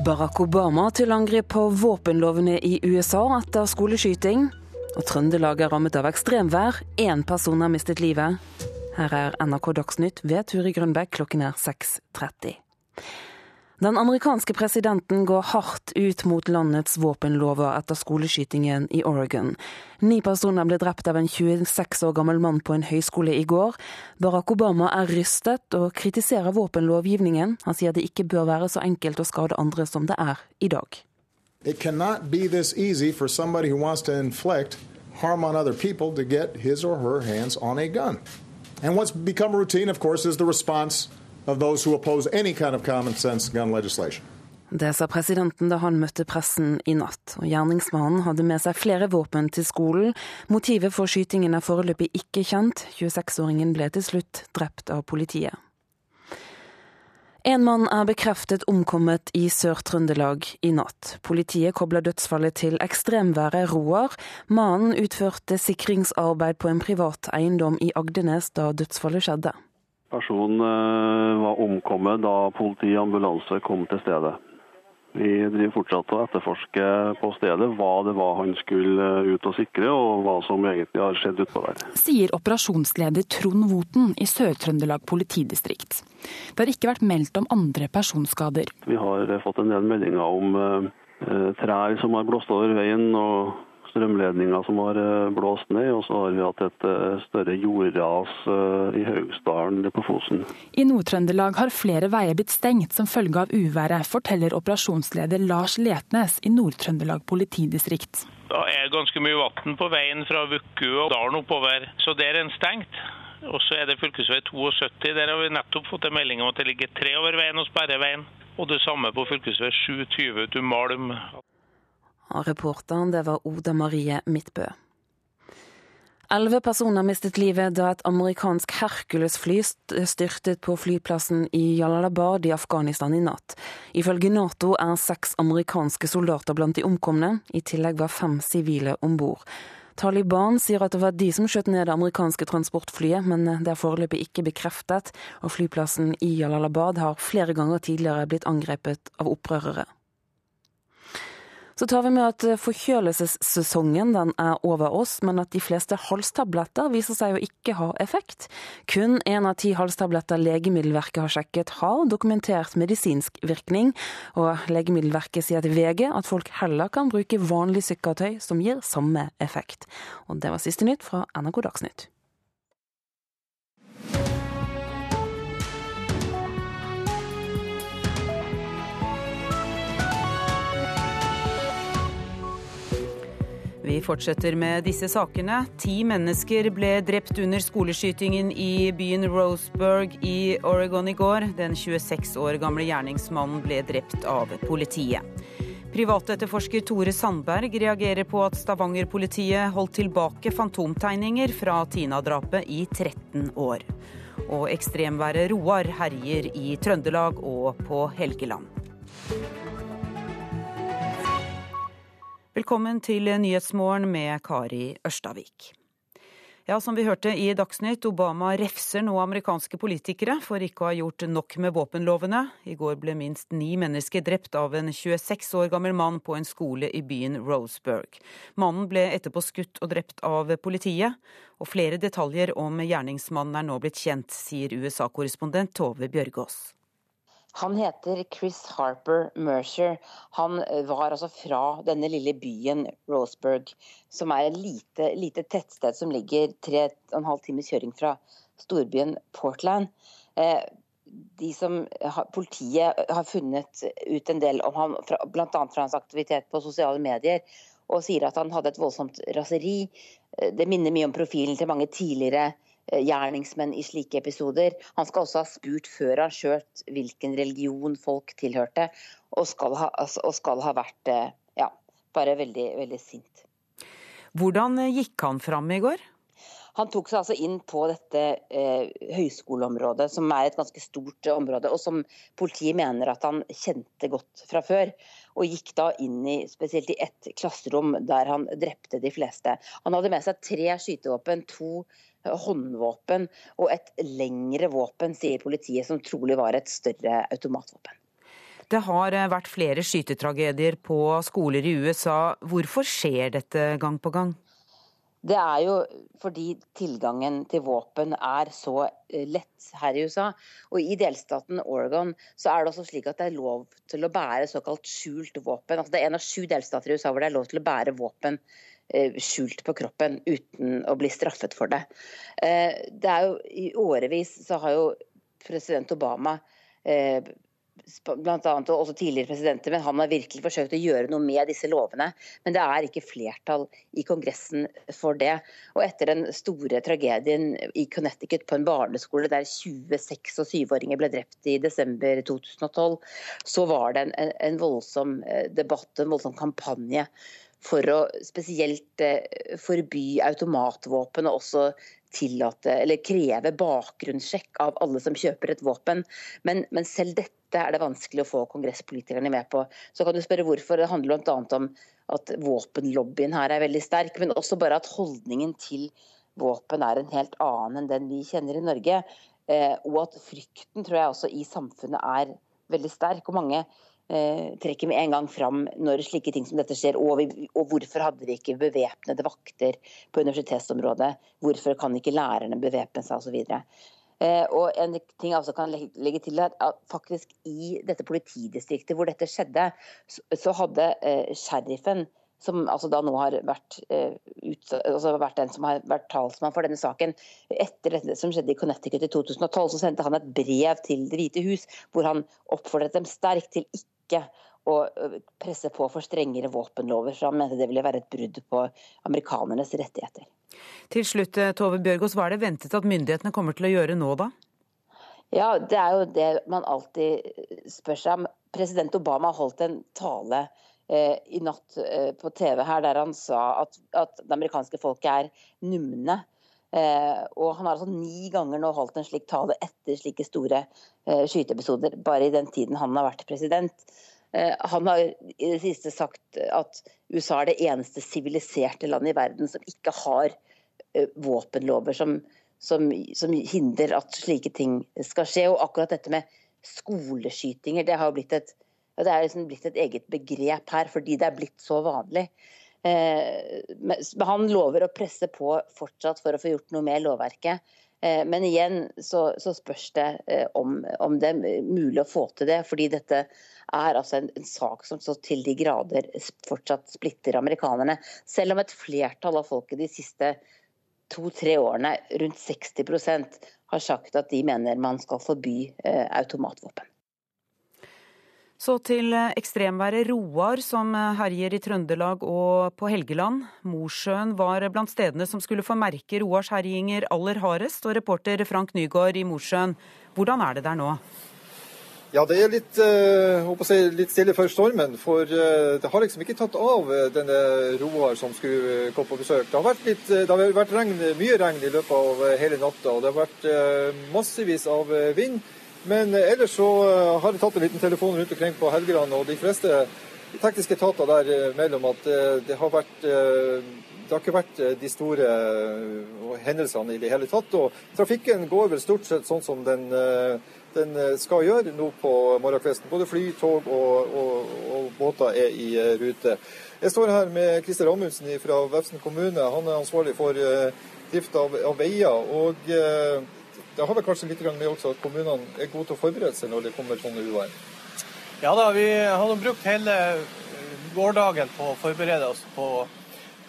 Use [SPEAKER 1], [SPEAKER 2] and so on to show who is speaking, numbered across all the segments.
[SPEAKER 1] Barack Obama til angrep på våpenlovene i USA etter skoleskyting. Og Trøndelag er rammet av ekstremvær. Én person har mistet livet. Her er NRK Dagsnytt ved Turi Grønbekk klokken er 6.30. Den amerikanske presidenten går hardt ut mot landets våpenlover etter skoleskytingen i Oregon. Ni personer ble drept av en 26 år gammel mann på en høyskole i går. Barack Obama er rystet og kritiserer våpenlovgivningen. Han sier det ikke bør være så enkelt å skade andre som det er i dag.
[SPEAKER 2] It cannot be this easy for somebody who wants to inflict harm on other people to get his or her hands on a gun. And what's become routine, of course, is the response of those who oppose any kind of common sense gun legislation.
[SPEAKER 1] Det sa presidenten da han møtte pressen i natt. og Gjerningsmannen hadde med seg flere våpen til skolen. Motivet for skytingen er foreløpig ikke kjent. 26-åringen ble til slutt drept av politiet. En mann er bekreftet omkommet i Sør-Trøndelag i natt. Politiet kobler dødsfallet til ekstremværet Roar. Mannen utførte sikringsarbeid på en privat eiendom i Agdenes da dødsfallet skjedde.
[SPEAKER 3] Personen eh, var omkommet da politi og ambulanse kom til stedet. Vi driver fortsatt å etterforske på stedet hva det var han skulle eh, ut og sikre, og hva som egentlig har skjedd utpå der.
[SPEAKER 4] Sier operasjonsleder Trond Voten i Sør-Trøndelag politidistrikt. Det har ikke vært meldt om andre personskader.
[SPEAKER 3] Vi har fått en del meldinger om eh, trær som har blåst over veien, og strømledninger som har eh, blåst ned, og så har vi hatt et eh, større jordras eh, i Haugsdalen på Fosen.
[SPEAKER 4] I Nord-Trøndelag har flere veier blitt stengt som følge av uværet, forteller operasjonsleder Lars Letnes i Nord-Trøndelag politidistrikt.
[SPEAKER 5] Det er ganske mye vann på veien fra Vukku og dalen oppover, så der er den stengt. Og så er det fv. 72. Der har vi nettopp fått en melding om at det ligger tre over veien og sperrer veien. Og det samme på fv. 720 til Malm.
[SPEAKER 1] Og reporteren det var Oda Marie Midtbø. Elleve personer mistet livet da et amerikansk Hercules-fly styrtet på flyplassen i Jalalabad i Afghanistan i natt. Ifølge Nato er seks amerikanske soldater blant de omkomne. I tillegg var fem sivile om bord. Taliban sier at det var de som skjøt ned det amerikanske transportflyet, men det er foreløpig ikke bekreftet. Og flyplassen i Jalalabad har flere ganger tidligere blitt angrepet av opprørere. Så tar vi med at forkjølelsessesongen den er over oss, men at de fleste halstabletter viser seg å ikke ha effekt. Kun én av ti halstabletter Legemiddelverket har sjekket har dokumentert medisinsk virkning. Og Legemiddelverket sier til VG at folk heller kan bruke vanlig sykkertøy som gir samme effekt. Og det var siste nytt fra NRK Dagsnytt. Vi fortsetter med disse sakene. Ti mennesker ble drept under skoleskytingen i byen Roseburg i Oregon i går. Den 26 år gamle gjerningsmannen ble drept av politiet. Privatetterforsker Tore Sandberg reagerer på at Stavanger-politiet holdt tilbake fantomtegninger fra Tina-drapet i 13 år. Og ekstremværet Roar herjer i Trøndelag og på Helgeland. Velkommen til Nyhetsmorgen med Kari Ørstavik. Ja, som vi hørte i Dagsnytt, Obama refser nå amerikanske politikere for ikke å ha gjort nok med våpenlovene. I går ble minst ni mennesker drept av en 26 år gammel mann på en skole i byen Roseburg. Mannen ble etterpå skutt og drept av politiet, og flere detaljer om gjerningsmannen er nå blitt kjent, sier USA-korrespondent Tove Bjørgaas.
[SPEAKER 6] Han heter Chris Harper Mercer. Han eh, var altså fra denne lille byen Roseburg, som er et lite, lite tettsted som ligger tre og en halv times kjøring fra storbyen Portland. Eh, de som, politiet har funnet ut en del om ham, bl.a. fra hans aktivitet på sosiale medier, og sier at han hadde et voldsomt raseri. Eh, det minner mye om profilen til mange tidligere gjerningsmenn i slike episoder. Han skal også ha spurt før han skjøt hvilken religion folk tilhørte, og skal ha, altså, og skal ha vært eh, ja, bare veldig, veldig sint.
[SPEAKER 1] Hvordan gikk han fram i går?
[SPEAKER 6] Han tok seg altså inn på dette eh, høyskoleområdet, som er et ganske stort område, og som politiet mener at han kjente godt fra før. Og gikk da inn i spesielt i ett klasserom der han drepte de fleste. Han hadde med seg tre skytevåpen, to håndvåpen og et lengre våpen, sier politiet, som trolig var et større automatvåpen.
[SPEAKER 7] Det har vært flere skytetragedier på skoler i USA. Hvorfor skjer dette gang på gang?
[SPEAKER 6] Det er jo fordi tilgangen til våpen er så eh, lett her i USA. Og i delstaten Oregon så er det også slik at det er lov til å bære såkalt skjult våpen. Altså det er en av sju delstater i USA hvor det er lov til å bære våpen eh, skjult på kroppen uten å bli straffet for det. Eh, det er jo I årevis så har jo president Obama blant annet, og også tidligere presidenter, men han har virkelig forsøkt å gjøre noe med disse lovene. Men det er ikke flertall i Kongressen for det. Og etter den store tragedien i Connecticut på en barneskole der 26 og 7-åringer ble drept i desember 2012, så var det en, en voldsom eh, debatt, en voldsom kampanje for å spesielt eh, forby automatvåpen og også tillate, eller kreve bakgrunnssjekk av alle som kjøper et våpen. Men, men selv dette er det vanskelig å få kongresspolitikerne med på. Så kan du spørre hvorfor. Det handler bl.a. om at våpenlobbyen her er veldig sterk, men også bare at holdningen til våpen er en helt annen enn den vi kjenner i Norge. Eh, og at frykten tror jeg også i samfunnet er veldig sterk. og mange eh, trekker med en gang fram når slike ting som dette skjer. Og, vi, og hvorfor hadde vi ikke bevæpnede vakter på universitetsområdet? Hvorfor kan ikke lærerne bevæpne seg osv. Eh, og en ting jeg også kan legge til er at faktisk I dette politidistriktet hvor dette skjedde, så hadde eh, sheriffen som altså da nå har vært, uh, ut, altså vært, den som har vært talsmann for denne saken. Etter dette som skjedde i Connecticut i 2012, så sendte han et brev til Det hvite hus hvor han oppfordret dem sterkt til ikke å presse på for strengere våpenlover, Så han mente det ville være et brudd på amerikanernes rettigheter.
[SPEAKER 7] Til slutt, eh, Tove Bjørgaas, hva er det ventet at myndighetene kommer til å gjøre nå, da?
[SPEAKER 6] Ja, Det er jo det man alltid spør seg om. President Obama holdt en tale eh, i natt eh, på TV her der han sa at, at det amerikanske folket er numne. Eh, og Han har altså ni ganger nå holdt en slik tale etter slike store eh, skyteepisoder, bare i den tiden han har vært president. Eh, han har i det siste sagt at USA er det eneste siviliserte landet i verden som ikke har våpenlover som, som, som, hindrer at slike ting skal skje. Og akkurat dette med skoleskytinger, det har blitt et, det er liksom blitt et eget begrep her, fordi det er blitt så vanlig. Eh, han lover å presse på fortsatt for å få gjort noe med lovverket. Eh, men igjen så, så spørs det om, om, det er mulig å få til det. Fordi dette er altså en, en sak som så til de grader fortsatt splitter amerikanerne. Selv om et flertall av folket de siste to-tre årene rundt 60% har sagt at de mener man skal forby eh, automatvåpen.
[SPEAKER 7] Så til eh, ekstremværet Roar som eh, herjer i Trøndelag og på Helgeland. Mosjøen var blant stedene som skulle få merke Roars herjinger aller hardest. Og reporter Frank Nygaard i Mosjøen, hvordan er det der nå?
[SPEAKER 8] Ja, det er litt, si, litt, stille før stormen. For det har liksom ikke tatt av denne Roar som skulle komme på besøk. Det har vært, litt, det har vært regn, mye regn i løpet av hele natta, og det har vært massevis av vind. Men ellers så har jeg tatt en liten telefon rundt omkring på Helgeland, og de fleste tekniske etater der mellom at det har vært det har ikke vært de store hendelsene i det hele tatt. Og trafikken går vel stort sett sånn som den den eh, skal gjøre nå på morgenkvisten. Både fly, tog og, og, og, båter er i eh, rute. Jeg står her med Christer Amundsen fra Vefsn kommune. Han er ansvarlig for drift av, av, veier. og Det har vel kanskje litt med også at kommunene er gode til å forberede seg når det kommer sånne uvær?
[SPEAKER 9] Ja da, vi har brukt hele gårsdagen på å forberede oss på,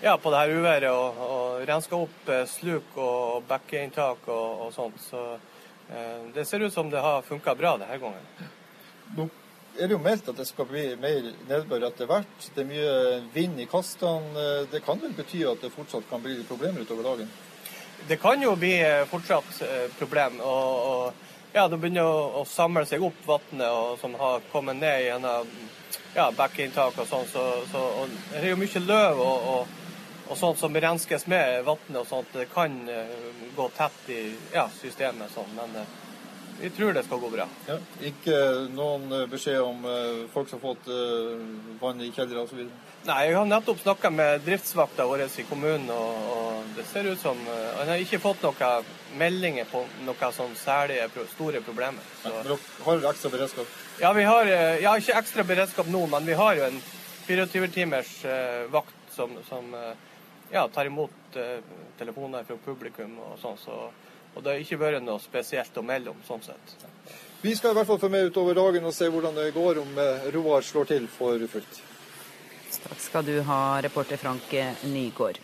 [SPEAKER 9] ja, på det her uværet. Og, og renske opp sluk og bekkeinntak og, og sånt. Så Eh, det ser ut som det har funka bra denne gangen.
[SPEAKER 8] Nå er det jo meldt at det skal bli mer nedbør etter hvert. Det er mye vind i kastene. Eh, det kan vel bety at det fortsatt kan bli problemer utover dagen?
[SPEAKER 9] Det kan jo bli eh, fortsatt problem. og, og ja, Det begynner å, å samle seg opp vannet som har kommet ned gjennom ja, bekkeinntak og sånn. Så, så, og det er jo mye løv og, og og sånt som renskes med vannet og sånt, det kan uh, gå tett i ja, systemet. Sånn. Men vi tror det skal gå bra.
[SPEAKER 8] Ja, ikke noen beskjed om folk som har fått vann i kjellere osv.?
[SPEAKER 9] Nei, jeg har nettopp snakka med driftsvakta vår i kommunen, og, og, det ser ut som Han har ikke fått noen meldinger på noen sånn særlige store problemer. Så.
[SPEAKER 8] Men dere har ekstra beredskap?
[SPEAKER 9] Ja, vi har ja, ikke ekstra beredskap nå, men vi har jo en 24 timers uh, vakt som, som ja, tar imot telefoner fra publikum og sånn. Så, og det har ikke vært noe spesielt å melde om sånn sett.
[SPEAKER 8] Vi skal i hvert fall få med utover dagen og se hvordan det går om Roar slår til for fullt.
[SPEAKER 7] Takk skal du ha, reporter Frank Nygård.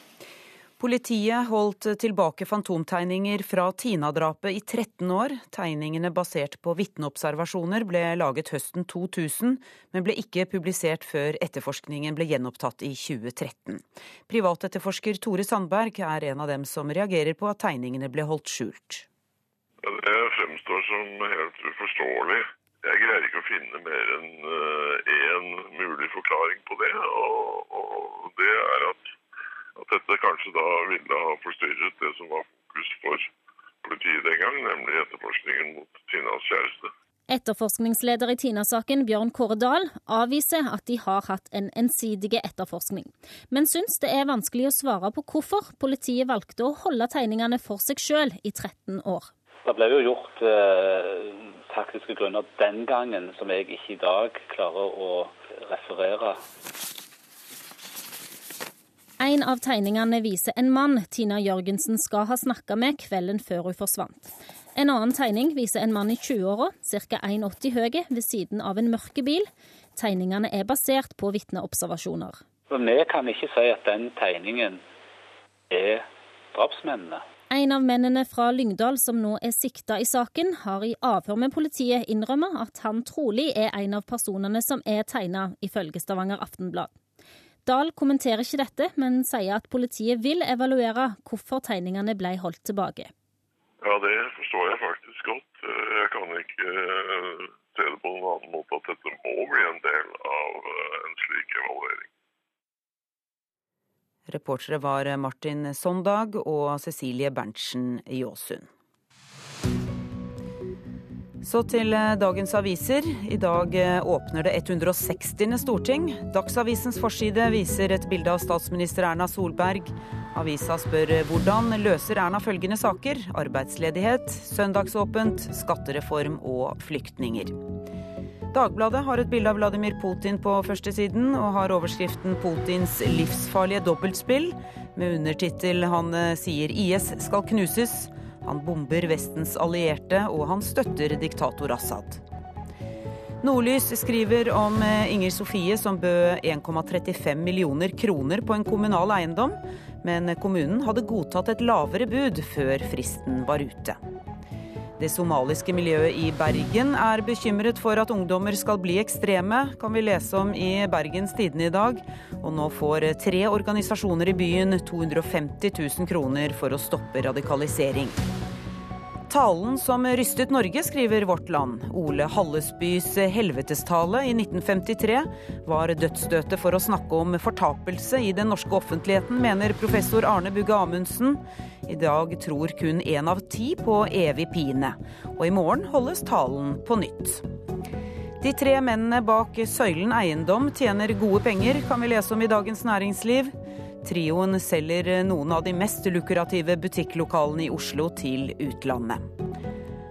[SPEAKER 7] Politiet holdt tilbake fantomtegninger fra Tina-drapet i 13 år. Tegningene basert på vitneobservasjoner ble laget høsten 2000, men ble ikke publisert før etterforskningen ble gjenopptatt i 2013. Privatetterforsker Tore Sandberg er en av dem som reagerer på at tegningene ble holdt skjult.
[SPEAKER 10] Det fremstår som helt uforståelig. Jeg greier ikke å finne mer enn én eh, mulig forklaring på det, og, og det er at at dette kanskje da ville ha forstyrret det som var fokus for politiet den gang, nemlig etterforskningen mot Tinas kjæreste.
[SPEAKER 11] Etterforskningsleder i Tina-saken, Bjørn Kåre Dahl, avviser at de har hatt en ensidig etterforskning, men syns det er vanskelig å svare på hvorfor politiet valgte å holde tegningene for seg sjøl i 13 år.
[SPEAKER 12] Det ble jo gjort eh, taktiske grunner den gangen som jeg ikke i dag klarer å referere.
[SPEAKER 11] En av tegningene viser en mann Tina Jørgensen skal ha snakka med kvelden før hun forsvant. En annen tegning viser en mann i 20-åra, ca. 1,80 høy, ved siden av en mørke bil. Tegningene er basert på vitneobservasjoner.
[SPEAKER 12] Vi kan ikke si at den tegningen er drapsmennene.
[SPEAKER 11] En av mennene fra Lyngdal som nå er sikta i saken, har i avhør med politiet innrømmet at han trolig er en av personene som er tegna, ifølge Stavanger Aftenblad. Dahl kommenterer ikke dette, men sier at politiet vil evaluere hvorfor tegningene ble holdt tilbake.
[SPEAKER 10] Ja, det forstår jeg faktisk godt. Jeg kan ikke eh, se det på noen annen måte at dette må bli en del av eh, en slik evaluering.
[SPEAKER 7] Reportere var Martin Sondag og Cecilie Berntsen Jåsund. Så til eh, dagens aviser. I dag eh, åpner det 160. storting. Dagsavisens forside viser et bilde av statsminister Erna Solberg. Avisa spør eh, hvordan løser Erna følgende saker? Arbeidsledighet, søndagsåpent, skattereform og flyktninger. Dagbladet har et bilde av Vladimir Putin på førstesiden, og har overskriften 'Putins livsfarlige dobbeltspill', med undertittel 'Han sier IS skal knuses'. Han bomber Vestens allierte, og han støtter diktator Assad. Nordlys skriver om eh, Inger Sofie som bød 1,35 millioner kroner på en kommunal eiendom, men kommunen hadde godtatt et lavere bud før fristen var ute. Det somaliske miljøet i Bergen er bekymret for at ungdommer skal bli ekstreme, kan vi lese om i Bergens Tidende i dag. Og nå får tre organisasjoner i byen 250 000 kroner for å stoppe radikalisering. Talen som rystet Norge, skriver Vårt Land. Ole Hallesbys helvetestale i 1953 var dødsstøtet for å snakke om fortapelse i den norske offentligheten, mener professor Arne Bugge Amundsen. I dag tror kun én av ti på evig pine. Og i morgen holdes talen på nytt. De tre mennene bak Søylen eiendom tjener gode penger, kan vi lese om i Dagens Næringsliv. Trioen selger noen av de mest lukrative butikklokalene i Oslo til utlandet.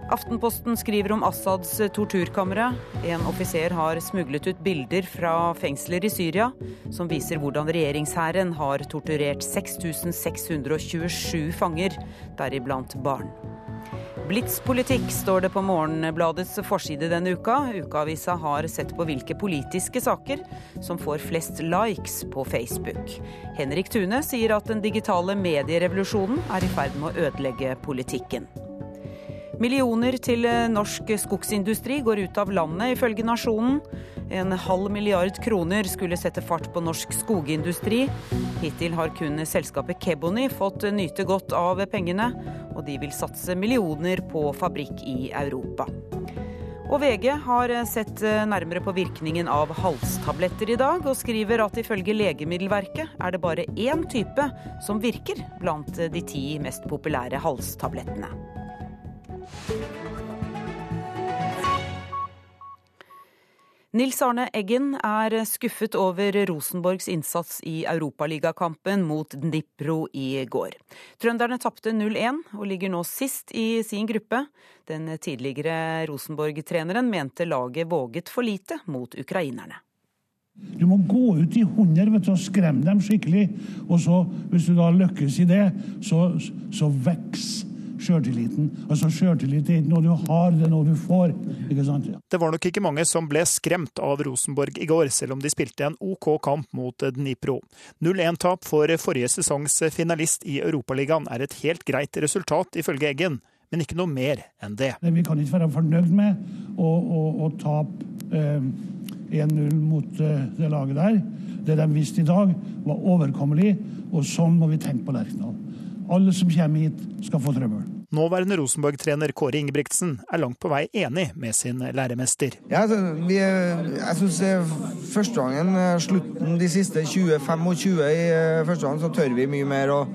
[SPEAKER 7] Aftenposten skriver om Assads torturkamre. En offiser har smuglet ut bilder fra fengsler i Syria som viser hvordan regjeringshæren har torturert 6627 fanger, deriblant barn. Blitspolitikk står det på Morgenbladets forside denne uka. Ukeavisa har sett på hvilke politiske saker som får flest likes på Facebook. Henrik Tune sier at den digitale medierevolusjonen er i ferd med å ødelegge politikken. Millioner til norsk skogsindustri går ut av landet, ifølge Nasjonen. En halv milliard kroner skulle sette fart på norsk skogindustri. Hittil har kun selskapet Kebony fått nyte godt av pengene, og de vil satse millioner på fabrikk i Europa. Og VG har sett nærmere på virkningen av halstabletter i dag, og skriver at ifølge Legemiddelverket er det bare én type som virker blant de ti mest populære halstablettene. Nils Arne Eggen er skuffet over Rosenborgs innsats i europaligakampen mot Dnipro i går. Trønderne tapte 0-1 og ligger nå sist i sin gruppe. Den tidligere Rosenborg-treneren mente laget våget for lite mot ukrainerne.
[SPEAKER 13] Du må gå ut i hunder vet du, og skremme dem skikkelig. Og så, hvis du da lykkes i det, så, så vokser sjøltilliten. Altså Sjøltillit er ikke noe du har, det er noe du får.
[SPEAKER 14] Det var nok ikke mange som ble skremt av Rosenborg i går, selv om de spilte en OK kamp mot Dnipro. 0-1-tap for forrige sesongs finalist i Europaligaen er et helt greit resultat, ifølge Eggen. Men ikke noe mer enn det.
[SPEAKER 13] Vi kan ikke være fornøyd med å, å, å tape eh, 1-0 mot eh, det laget der. Det de viste i dag, var overkommelig, og sånn må vi tenke på Lerkendal. Alle som kommer hit, skal få trøbbel.
[SPEAKER 14] Nåværende Rosenborg-trener Kåre Ingebrigtsen er langt på vei enig med sin læremester.
[SPEAKER 15] Ja, altså, vi, jeg syns første gangen, eh, slutten de siste 20-25 i eh, første gang, så tør vi mye mer. og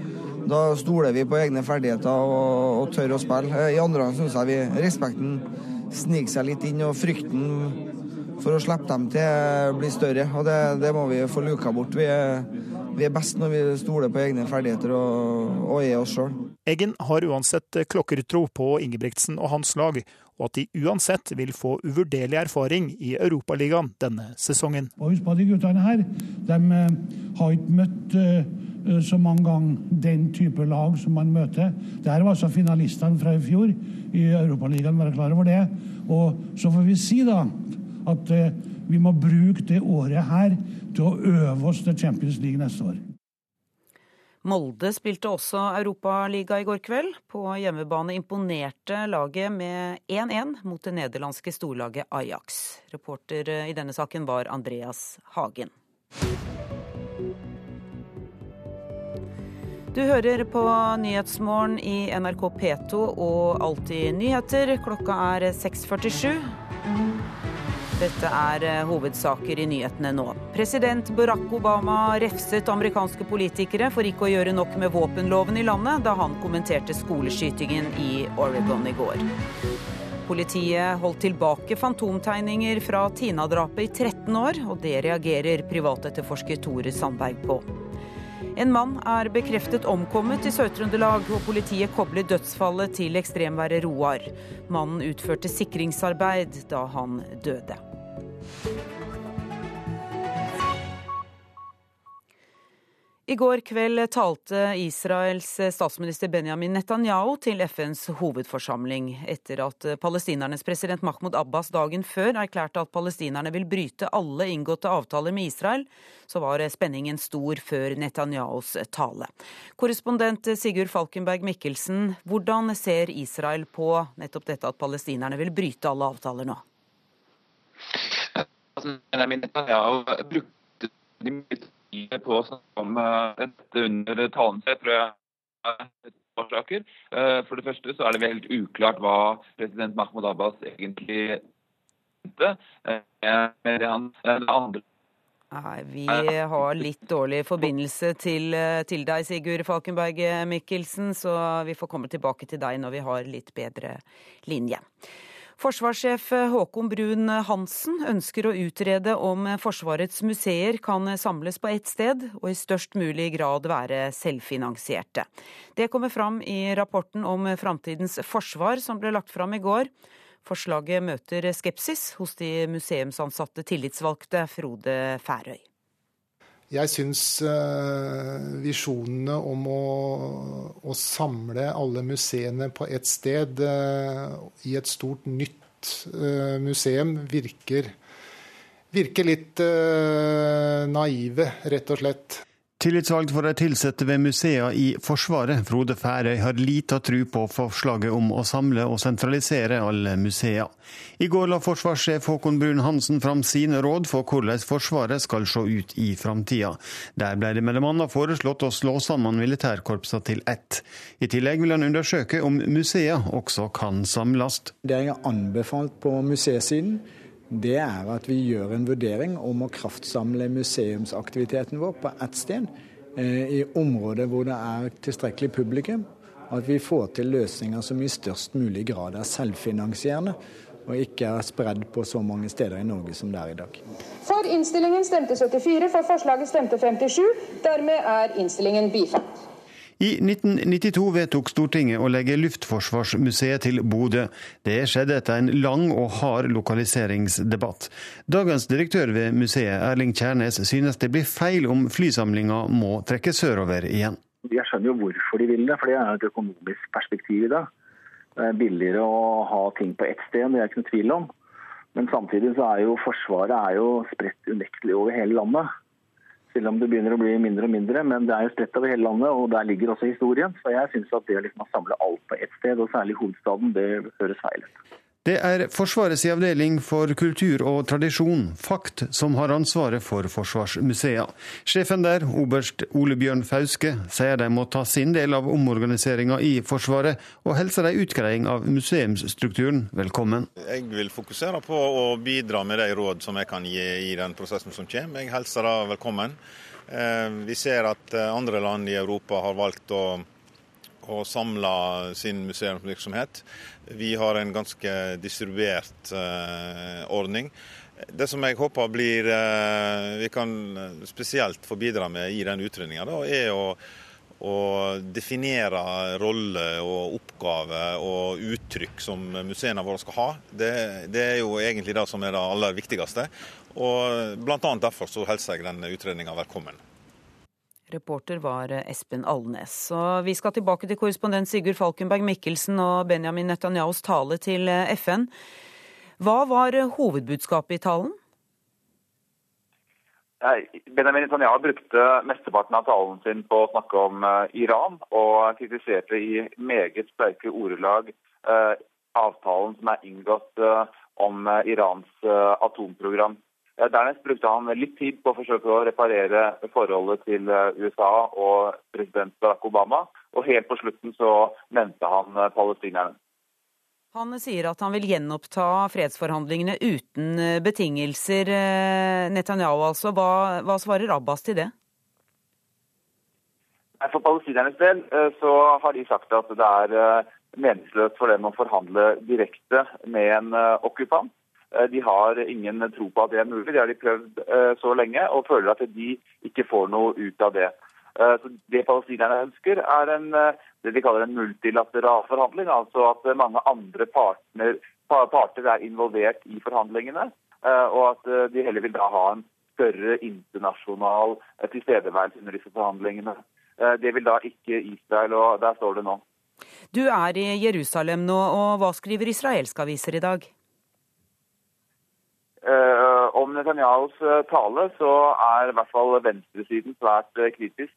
[SPEAKER 15] Da stoler vi på egne ferdigheter og, og tør å spille. I andre gang syns jeg vi, respekten sniker seg litt inn, og frykten for å slippe dem til blir større. og Det, det må vi få luka bort. Vi er vi er best når vi stoler på egne ferdigheter og, og er oss sjøl.
[SPEAKER 14] Eggen har uansett klokkertro på Ingebrigtsen og hans lag, og at de uansett vil få uvurderlig erfaring i Europaligaen denne sesongen.
[SPEAKER 13] Og husk på De guttene her de uh, har ikke møtt uh, så mange ganger den type lag som man møter. Det her var altså finalistene fra i fjor i Europaligaen, være klar over det. Og så får vi si da at uh, vi må bruke det året her til å øve oss til Champions League neste år.
[SPEAKER 7] Molde spilte også Europaliga i går kveld. På hjemmebane imponerte laget med 1-1 mot det nederlandske storlaget Ajax. Reporter i denne saken var Andreas Hagen. Du hører på Nyhetsmorgen i NRK P2 og Alltid nyheter. Klokka er 6.47. Dette er eh, hovedsaker i nyhetene nå. President Barack Obama refset amerikanske politikere for ikke å gjøre nok med våpenloven i landet da han kommenterte skoleskytingen i Oregon i går. Politiet holdt tilbake fantomtegninger fra Tina-drapet i 13 år, og det reagerer privatetterforsker Tore Sandberg på. En mann er bekreftet omkommet i Sør-Trøndelag, og politiet kobler dødsfallet til ekstremværet Roar. Mannen utførte sikringsarbeid da han døde. I går kveld talte Israels statsminister Benjamin Netanyahu til FNs hovedforsamling, etter at palestinernes president Mahmoud Abbas dagen før erklærte at palestinerne vil bryte alle inngåtte avtaler med Israel, så var spenningen stor før Netanyahus tale. Korrespondent Sigurd Falkenberg Mikkelsen, hvordan ser Israel på nettopp dette at palestinerne vil bryte alle avtaler nå?
[SPEAKER 16] Netanyahu brukte mye tid på å snakke om dette under talen sin. tror jeg. Uh, for det første så er det helt uklart hva president Mahmoud Abbas egentlig mente uh, med det han det andre
[SPEAKER 7] Nei, Vi har litt dårlig forbindelse til, til, deg, Sigurd Falkenberg Mikkelsen, så vi får komme tilbake til deg når vi har litt bedre linje. Forsvarssjef Håkon Brun Hansen ønsker å utrede om Forsvarets museer kan samles på ett sted, og i størst mulig grad være selvfinansierte. Det kommer fram i rapporten om framtidens forsvar som ble lagt fram i går. Forslaget møter skepsis hos de museumsansatte tillitsvalgte Frode Færøy.
[SPEAKER 17] Jeg syns uh, visjonene om å, å, samle alle museene på ett sted uh, i et stort, nytt uh, museum virker, virker litt naive, rett og slett.
[SPEAKER 18] Tillitsvalgt for de ansatte ved museene i Forsvaret, Frode Færøy, har lita tru på forslaget om å samle og sentralisere alle museer. I går la forsvarssjef Håkon Brun-Hansen fram sine råd for hvordan Forsvaret skal se ut i framtida. Der ble det bl.a. foreslått å slå sammen militærkorpsene til ett. I tillegg vil han undersøke om museer også kan samles.
[SPEAKER 19] Det jeg har anbefalt på museesiden, det er at vi gjør en vurdering om å kraftsamle museumsaktiviteten vår på ett sted, eh, i områder hvor det er tilstrekkelig publikum. At vi får til løsninger som i størst mulig grad er selvfinansierende. og ikke er spredd på så mange steder i Norge som det er i dag.
[SPEAKER 20] For innstillingen stemte 74, for forslaget stemte 57. Dermed er innstillingen bifalt.
[SPEAKER 18] I 1992 vedtok Stortinget å legge Luftforsvarsmuseet til Bodø. Det skjedde etter en lang og hard lokaliseringsdebatt. Dagens direktør ved museet, Erling Kjærnes, synes det blir feil om flysamlinga må trekke sørover igjen.
[SPEAKER 21] Jeg skjønner jo hvorfor de vil det, for det er et økonomisk perspektiv i det. Det er billigere å ha ting på ett sted, det er ikke noe tvil om. Men samtidig så er jo Forsvaret er jo spredt unektelig over hele landet. Selv om det begynner å bli mindre og mindre, men det er jo spredt over hele landet, og der ligger også historien. Så jeg syns at det liksom å samle alt på ett sted, og særlig hovedstaden, det høres feil ut.
[SPEAKER 18] Det er Forsvarets avdeling for kultur og tradisjon, FAKT, som har ansvaret for Forsvarsmuseet. Sjefen der, oberst Ole Bjørn Fauske, sier de må ta sin del av omorganiseringa i Forsvaret, og hilser ei utgreiing av museumsstrukturen velkommen.
[SPEAKER 22] Jeg vil fokusere på å bidra med de råd som jeg kan gi i den prosessen som kommer. Jeg hilser det velkommen. Eh, vi ser at eh, andre land i Europa har valgt å og samle sin museumsvirksomhet. Vi har en ganske distribuert eh, ordning. Det som jeg håper blir eh, vi kan spesielt få bidra med i den utredninga, er å, å definere rolle og oppgave og uttrykk som museene våre skal ha. Det, det, er jo egentlig det som er det aller viktigste. Og Bl.a. derfor så hilser jeg den utredninga velkommen.
[SPEAKER 7] Reporter var Espen Alnes. Og vi skal tilbake til korrespondent Sigurd Falkenberg Mikkelsen og Benjamin Netanyahus tale til FN. Hva var hovedbudskapet i talen?
[SPEAKER 23] Benjamin Netanyahu brukte mesteparten av talen sin på å snakke om eh, Iran, og kritiserte i meget sterke ordelag eh, avtalen som er inngått eh, om Irans atomprogram. Dernest brukte han litt tid på å forsøke å reparere forholdet til eh, USA og president Barack Obama. Og helt på slutten så nevnte han eh, palestinerne.
[SPEAKER 7] Han sier at han vil gjenoppta fredsforhandlingene uten eh, betingelser. Netanyahu altså. Hva, hva svarer Abbas til det?
[SPEAKER 23] For palestinernes del så har de sagt at det er meningsløst for dem å forhandle direkte med en okkupant. Eh, de har ingen tro på at det er mulig. Det har de prøvd eh, så lenge og føler at de ikke får noe ut av det. Eh, så det palestinerne ønsker, er en, det de kaller en multilateral forhandling. Altså at mange andre partner, parter er involvert i forhandlingene. Og at de heller vil da ha en større internasjonal tilstedeværelse under disse forhandlingene. Det vil da ikke Israel, og der står det nå.
[SPEAKER 7] Du er i Jerusalem nå, og hva skriver israelske aviser i dag?
[SPEAKER 23] Uh, om Netanyahus uh, tale så er i hvert fall venstresiden svært uh, kritisk.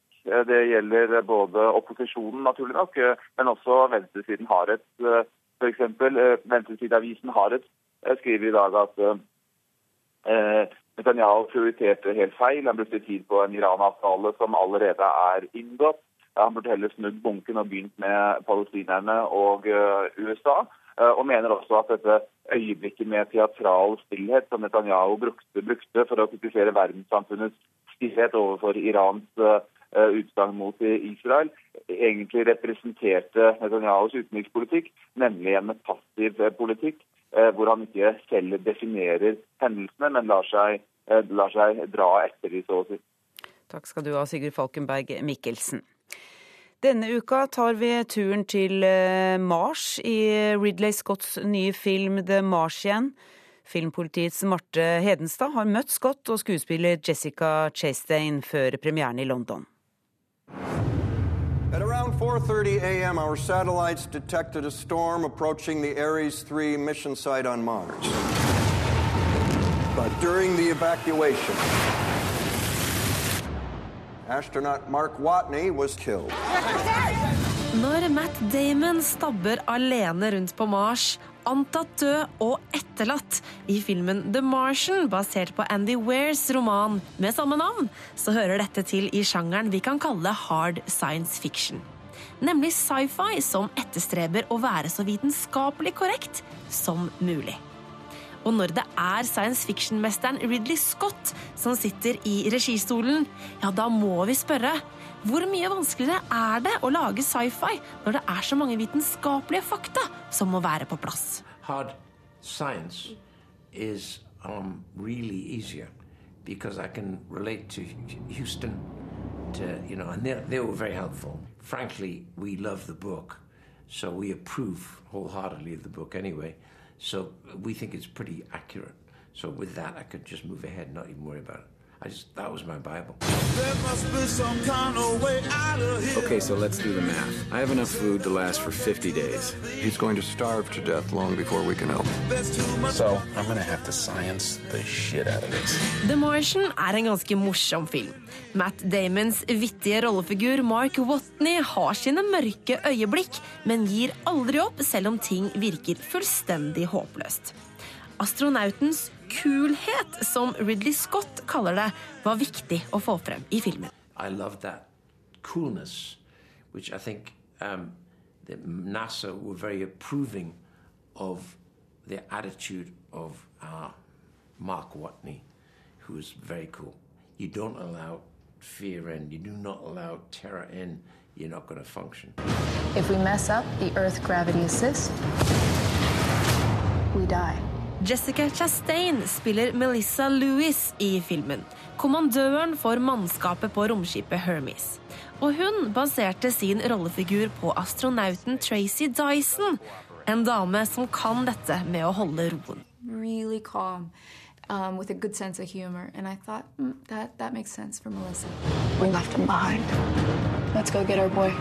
[SPEAKER 23] det gjelder både opposisjonen, naturlig nok, men også venstresiden har et F.eks. venstresideavisen Haret skriver i dag at Netanyahu prioriterte helt feil. Han brukte tid på en Iran-avtale som allerede er inngått. Han burde heller snudd bunken og begynt med palestinerne og USA. Og mener også at dette øyeblikket med teatral stillhet som Netanyahu brukte, brukte for å kritisere verdenssamfunnets stillhet overfor Irans uh, utsagn mot Israel, egentlig representerte Netanyahus utenrikspolitikk, nemlig en passiv uh, politikk uh, hvor han ikke selv definerer hendelsene, men lar seg, lar seg dra etter de, så å si.
[SPEAKER 7] Takk skal du ha, Sigurd Falkenberg Mikkelsen. Denne uka tar vi turen til eh, Mars i Ridley Scotts nye film The Martian. Filmpolitiets Marte Hedenstad har møtt Scott og skuespiller Jessica Chastain før premieren i London. At around 4:30 a.m., our satellites detected a storm approaching the Ares 3 mission site on Mars. But during the evacuation, Astronaut Mark Watney was killed. Når Matt Damon stabber alene rundt på Mars, antatt død og etterlatt i filmen The Martian, basert på Andy Wares roman med samme navn, så hører dette til i sjangeren vi kan kalle hard science fiction. Nemlig sci-fi som etterstreber å være så vitenskapelig korrekt som mulig. Og når det er science fiction-mesteren Ridley Scott som sitter i registolen, ja, da må vi spørre hvor mye vanskeligere er det å lage sci-fi når det er så mange vitenskapelige fakta som må være på plass?
[SPEAKER 24] Hard
[SPEAKER 25] science is um, really easier because I can relate to Houston, to you know, and they, they were very helpful. Frankly, we love the book, so we approve wholeheartedly of the book anyway. So we think it's pretty accurate. So with that, I could just move ahead, not even worry about it. I just that was my Bible.
[SPEAKER 26] Kind of okay, so let's do the math. I have enough food to last for 50 days.
[SPEAKER 27] He's going to starve to death long before we can help.
[SPEAKER 26] So I'm gonna have to science the shit out of this.
[SPEAKER 24] The Martian er en ganske morsom film. Matt Damons vittige rollefigur Mark Watney har sine mørke øyeblikk, men gir aldri opp selv om ting virker fullstendig håpløst. Astronautens kulhet, som Ridley Scott kaller det, var viktig å få frem i filmen.
[SPEAKER 25] I love that coolness, which I think um, NASA were very approving of the attitude of uh, Mark Watney, who is very cool. You don't allow fear in, you do not allow terror in, you're not going to function.
[SPEAKER 28] If we mess up the Earth gravity assist, we die.
[SPEAKER 24] Jessica Chastain spiller Melissa Lewis i filmen. Kommandøren for mannskapet på romskipet Hermes. Og hun baserte sin rollefigur på astronauten Tracy Dyson. En dame som kan dette med å holde roen.
[SPEAKER 28] Really calm. Um, with a good sense of humor, and I thought mm, that that makes sense for Melissa. We left him behind. Let's go get our boy.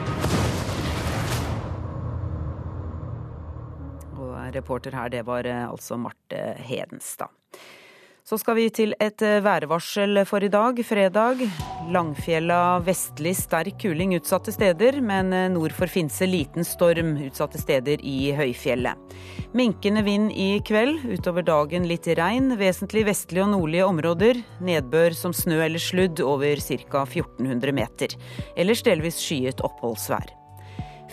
[SPEAKER 7] Reporter her, det var eh, altså Marte Hedenstad. Så skal vi til et eh, værvarsel for i dag, fredag. Langfjella vestlig sterk kuling utsatte steder, men eh, nord for Finse liten storm utsatte steder i høyfjellet. Minkende vind i kveld, utover dagen litt regn, vesentlig vestlige og nordlige områder. Nedbør som snø eller sludd over ca. 1400 meter. Ellers delvis skyet oppholdsvær.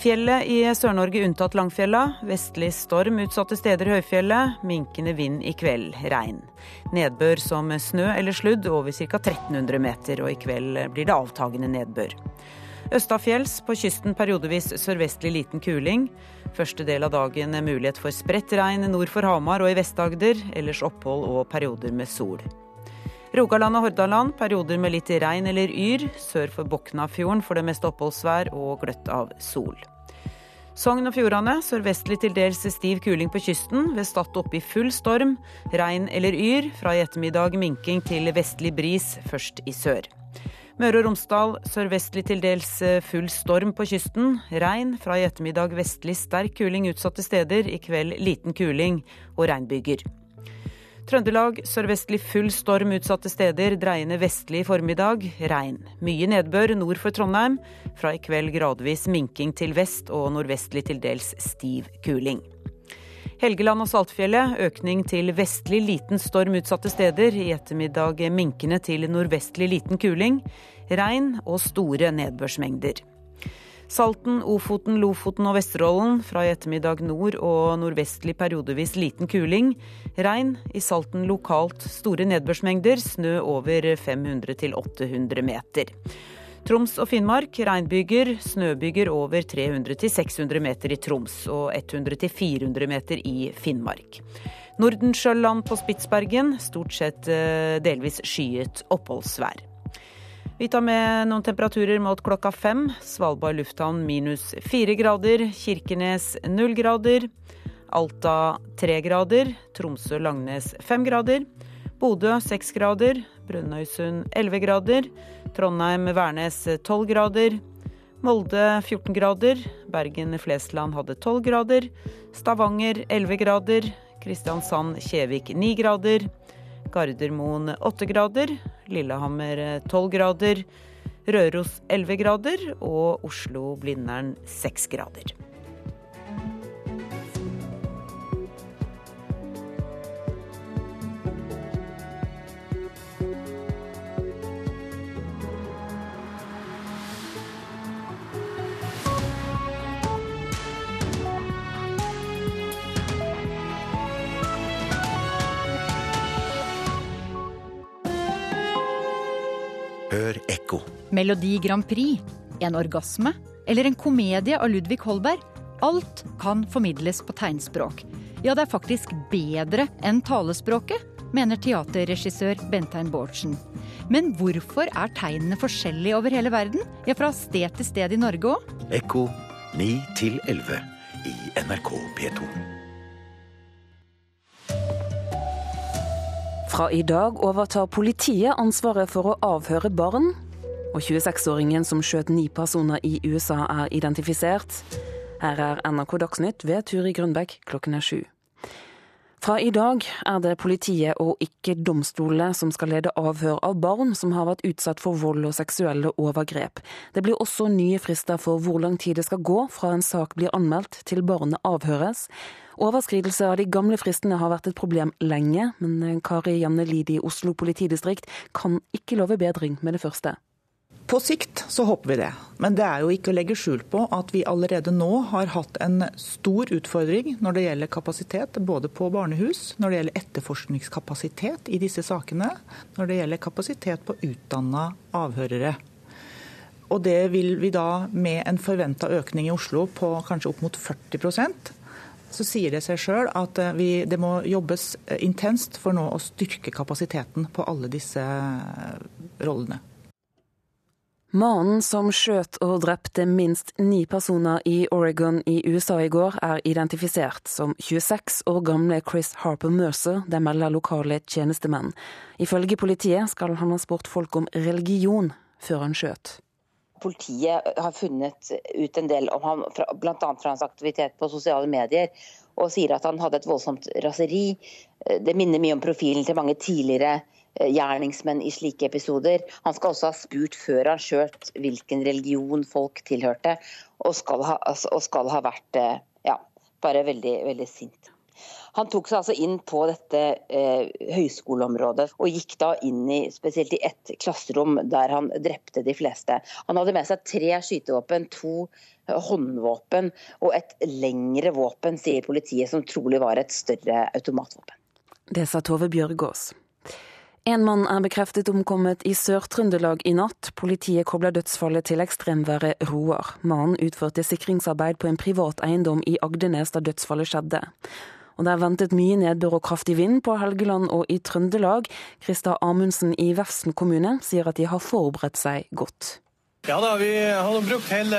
[SPEAKER 7] Fjellet i Sør-Norge unntatt Langfjella. Vestlig storm utsatte steder i høyfjellet. Minkende vind i kveld. Regn. Nedbør som snø eller sludd over ca. 1300 meter, og i kveld blir det avtagende nedbør. Østafjells på kysten periodevis sørvestlig liten kuling. Første del av dagen mulighet for spredt regn nord for Hamar og i Vest-Agder. Ellers opphold og perioder med sol. Rogaland og Hordaland perioder med litt regn eller yr. Sør for Boknafjorden for det meste oppholdsvær og gløtt av sol. Sogn og Fjordane sørvestlig til dels stiv kuling på kysten. Ved Stad oppe i full storm. Regn eller yr. Fra i ettermiddag minking til vestlig bris, først i sør. Møre og Romsdal sørvestlig til dels full storm på kysten. Regn. Fra i ettermiddag vestlig sterk kuling utsatte steder. I kveld liten kuling og regnbyger. Trøndelag sørvestlig full storm utsatte steder, dreiende vestlig i formiddag. Regn. Mye nedbør nord for Trondheim. Fra i kveld gradvis minking til vest og nordvestlig til dels stiv kuling. Helgeland og Saltfjellet økning til vestlig liten storm utsatte steder. I ettermiddag minkende til nordvestlig liten kuling. Regn og store nedbørsmengder. Salten, Ofoten, Lofoten og Vesterålen. Fra i ettermiddag nord og nordvestlig periodevis liten kuling. Regn. I Salten lokalt store nedbørsmengder. Snø over 500-800 meter. Troms og Finnmark regnbyger, snøbyger over 300-600 meter i Troms og 100-400 meter i Finnmark. Nordensjøland på Spitsbergen stort sett eh, delvis skyet oppholdsvær. Vi tar med noen temperaturer mot klokka fem. Svalbard lufthavn minus fire grader. Kirkenes null grader. Alta tre grader. Tromsø-Langnes fem grader. Bodø seks grader. Brønnøysund elleve grader. Trondheim-Værnes tolv grader. Molde 14 grader. Bergen-Flesland hadde 12 grader. Stavanger 11 grader. Kristiansand-Kjevik 9 grader. Gardermoen 8 grader, Lillehammer 12 grader, Røros 11 grader og Oslo-Blindern 6 grader.
[SPEAKER 29] Hør ekko.
[SPEAKER 30] Melodi Grand Prix, en orgasme eller en komedie av Ludvig Holberg. Alt kan formidles på tegnspråk. Ja, det er faktisk bedre enn talespråket, mener teaterregissør Bentein Bårdsen. Men hvorfor er tegnene forskjellige over hele verden? Ja, fra sted til sted i Norge òg?
[SPEAKER 31] Ekko 9 til 11 i NRK P2.
[SPEAKER 1] Fra i dag overtar politiet ansvaret for å avhøre barn. Og 26-åringen som skjøt ni personer i USA er identifisert. Her er NRK Dagsnytt ved Turi Grunbekk klokken er sju. Fra i dag er det politiet og ikke domstolene som skal lede avhør av barn som har vært utsatt for vold og seksuelle overgrep. Det blir også nye frister for hvor lang tid det skal gå fra en sak blir anmeldt til barnet avhøres. Overskridelse av de gamle fristene har vært et problem lenge, men Kari Janne Lid i Oslo politidistrikt kan ikke love bedring med det første.
[SPEAKER 32] På sikt så håper vi det, men det er jo ikke å legge skjul på at vi allerede nå har hatt en stor utfordring når det gjelder kapasitet, både på barnehus, når det gjelder etterforskningskapasitet i disse sakene, når det gjelder kapasitet på utdanna avhørere. Og det vil vi da med en forventa økning i Oslo på kanskje opp mot 40 så sier det seg sjøl at vi, det må jobbes intenst for nå å styrke kapasiteten på alle disse rollene.
[SPEAKER 1] Mannen som skjøt og drepte minst ni personer i Oregon i USA i går, er identifisert som 26 år gamle Chris Harper Mercer, det melder lokale tjenestemenn. Ifølge politiet skal han ha spurt folk om religion før han skjøt.
[SPEAKER 6] Politiet har funnet ut en del om ham, bl.a. fra hans aktivitet på sosiale medier, og sier at han hadde et voldsomt raseri. Det minner mye om profilen til mange tidligere Eh, gjerningsmenn i slike episoder. Han skal også ha spurt før han skjøt hvilken religion folk tilhørte, og skal ha, altså, og skal ha vært ja, bare veldig, veldig sint. Han tok seg altså inn på dette eh, høyskoleområdet og gikk da inn i spesielt i ett klasserom der han drepte de fleste. Han hadde med seg tre skytevåpen, to eh, håndvåpen og et lengre våpen, sier politiet, som trolig var et større automatvåpen.
[SPEAKER 1] Det sa Tove Bjørgaas. En mann er bekreftet omkommet i Sør-Trøndelag i natt. Politiet kobler dødsfallet til ekstremværet Roar. Mannen utførte sikringsarbeid på en privat eiendom i Agdenes da dødsfallet skjedde. Og det er ventet mye nedbør og kraftig vind på Helgeland og i Trøndelag. Krista Amundsen i Vefsn kommune sier at de har forberedt seg godt.
[SPEAKER 9] Ja da, vi har brukt hele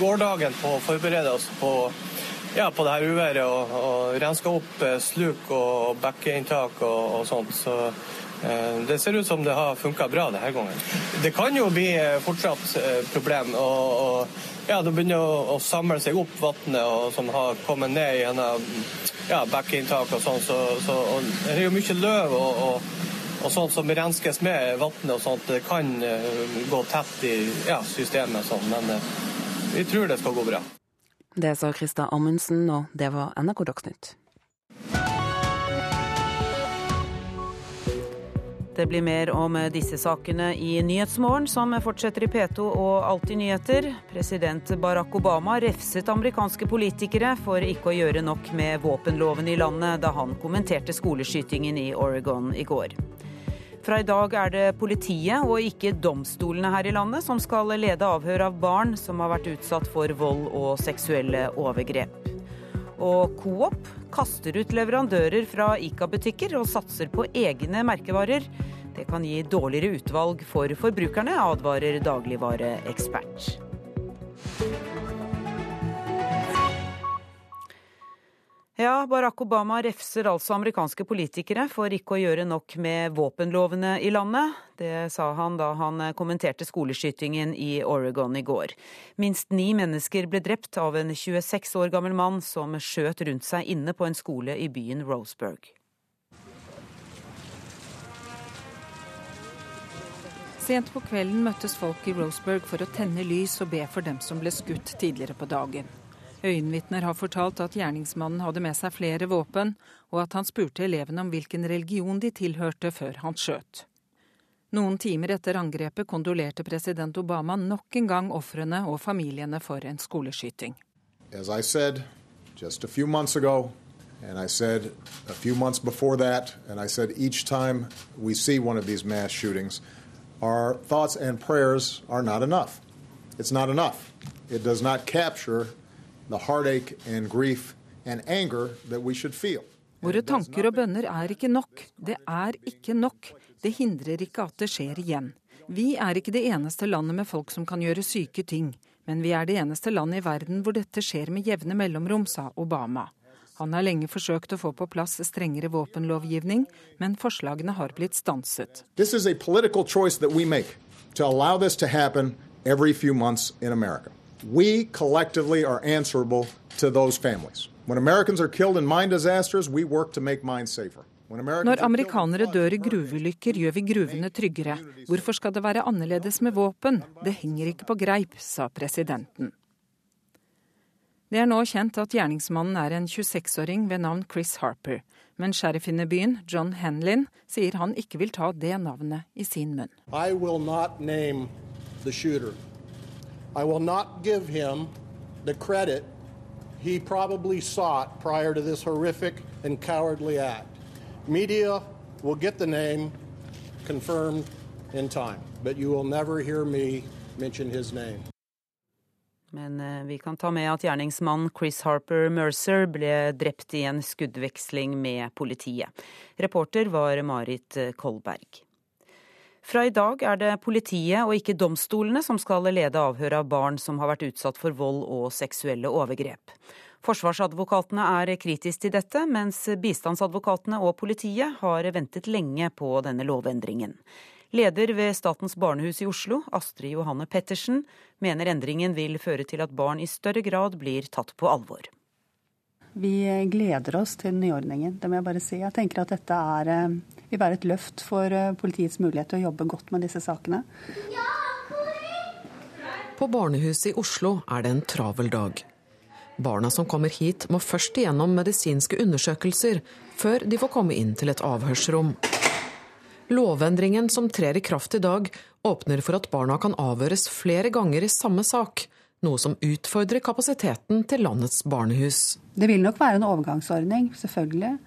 [SPEAKER 9] gårsdagen på å forberede oss på ja, på det her uværet og, og renska opp eh, sluk og bekkeinntak og, og sånt. Så eh, det ser ut som det har funka bra denne gangen. Det kan jo bli eh, fortsatt eh, problem. og, og ja, Det begynner å, å samle seg opp vannet som har kommet ned gjennom ja, bekkeinntak og sånn. Så, så, det er jo mye løv og, og, og sånt som renskes med vannet og sånt. Det kan gå tett i ja, systemet sånn, men vi tror det skal gå bra.
[SPEAKER 1] Det sa Krista Amundsen, og det var NRK Dagsnytt. Det blir mer om disse sakene i Nyhetsmorgen, som fortsetter i P2 og Alltid nyheter. President Barack Obama refset amerikanske politikere for ikke å gjøre nok med våpenloven i landet da han kommenterte skoleskytingen i Oregon i går. Fra i dag er det politiet og ikke domstolene her i landet som skal lede avhør av barn som har vært utsatt for vold og seksuelle overgrep. Og Coop kaster ut leverandører fra Ica-butikker og satser på egne merkevarer. Det kan gi dårligere utvalg for forbrukerne, advarer dagligvareekspert. Ja, Barack Obama refser altså amerikanske politikere for ikke å gjøre nok med våpenlovene i landet. Det sa han da han kommenterte skoleskytingen i Oregon i går. Minst ni mennesker ble drept av en 26 år gammel mann som skjøt rundt seg inne på en skole i byen Roseburg. Sent på kvelden møttes folk i Roseburg for å tenne lys og be for dem som ble skutt tidligere på dagen. Øyenvitner har fortalt at gjerningsmannen hadde med seg flere våpen, og at han spurte elevene om hvilken religion de tilhørte før han skjøt. Noen timer etter angrepet kondolerte president Obama nok en gang ofrene og familiene for en skoleskyting.
[SPEAKER 2] Said ago, said that, said each time we see one of these mass shootings, our thoughts and prayers are not enough. It's not enough. It does not capture
[SPEAKER 33] Våre tanker og bønner er ikke nok. Det er ikke nok. Det hindrer ikke at det skjer igjen. Vi er ikke det eneste landet med folk som kan gjøre syke ting. Men vi er det eneste landet i verden hvor dette skjer med jevne mellomrom, sa Obama. Han har lenge forsøkt å få på plass strengere våpenlovgivning, men forslagene har blitt stanset.
[SPEAKER 2] This is a political choice that we make to allow this to happen every few months in America. We collectively are answerable to those families. When Americans are killed in mine disasters, we work to make mine safer.
[SPEAKER 33] Når amerikanere dør i gruveulykker, gjør vi gruvene tryggere. Hvorfor skal det være annerledes med våpen? Det henger ikke på greip, sa presidenten. Det er nå kjent at gjerningsmannen er en 26-åring ved navn Chris Harper. Men sheriffen i byen, John Henlin, sier han ikke vil ta det navnet i sin munn.
[SPEAKER 31] I will not name the shooter. I will not give him the credit he probably sought prior to this horrific and cowardly act. Media will get the name confirmed in time, but you will never hear me mention his name.
[SPEAKER 7] Men eh, vi kan ta med at gjerningsmannen Chris Harper Mercer ble drept i en skuddveksling med politiet. Reporter var Marit eh, Kolberg. Fra i dag er det politiet og ikke domstolene som skal lede avhør av barn som har vært utsatt for vold og seksuelle overgrep. Forsvarsadvokatene er kritiske til dette, mens bistandsadvokatene og politiet har ventet lenge på denne lovendringen. Leder ved Statens barnehus i Oslo, Astrid Johanne Pettersen, mener endringen vil føre til at barn i større grad blir tatt på alvor.
[SPEAKER 34] Vi gleder oss til den nye ordningen, det må jeg bare si. Jeg tenker at dette er, eh, vil være et løft for eh, politiets mulighet til å jobbe godt med disse sakene.
[SPEAKER 35] På barnehuset i Oslo er det en travel dag. Barna som kommer hit må først igjennom medisinske undersøkelser før de får komme inn til et avhørsrom. Lovendringen som trer i kraft i dag, åpner for at barna kan avhøres flere ganger i samme sak, noe som utfordrer kapasiteten til landets barnehus.
[SPEAKER 34] Det vil nok være en overgangsordning, selvfølgelig.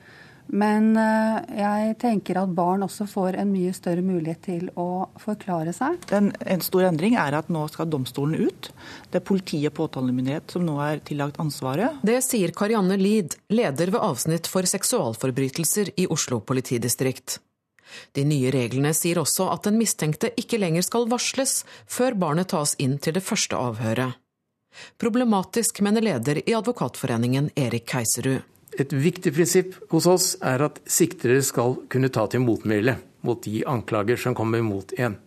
[SPEAKER 34] Men eh, jeg tenker at barn også får en mye større mulighet til å forklare seg.
[SPEAKER 32] En, en stor endring er at nå skal domstolen ut. Det er politi og påtalemyndighet som nå er tillagt ansvaret.
[SPEAKER 35] Det sier Karianne Lid, leder ved avsnitt for seksualforbrytelser i Oslo politidistrikt. De nye reglene sier også at den mistenkte ikke lenger skal varsles før barnet tas inn til det første avhøret. Problematisk, mener leder i Advokatforeningen Erik Keiserud.
[SPEAKER 36] Et viktig prinsipp hos oss er at siktere skal kunne ta til motmæle mot de anklager som kommer mot en.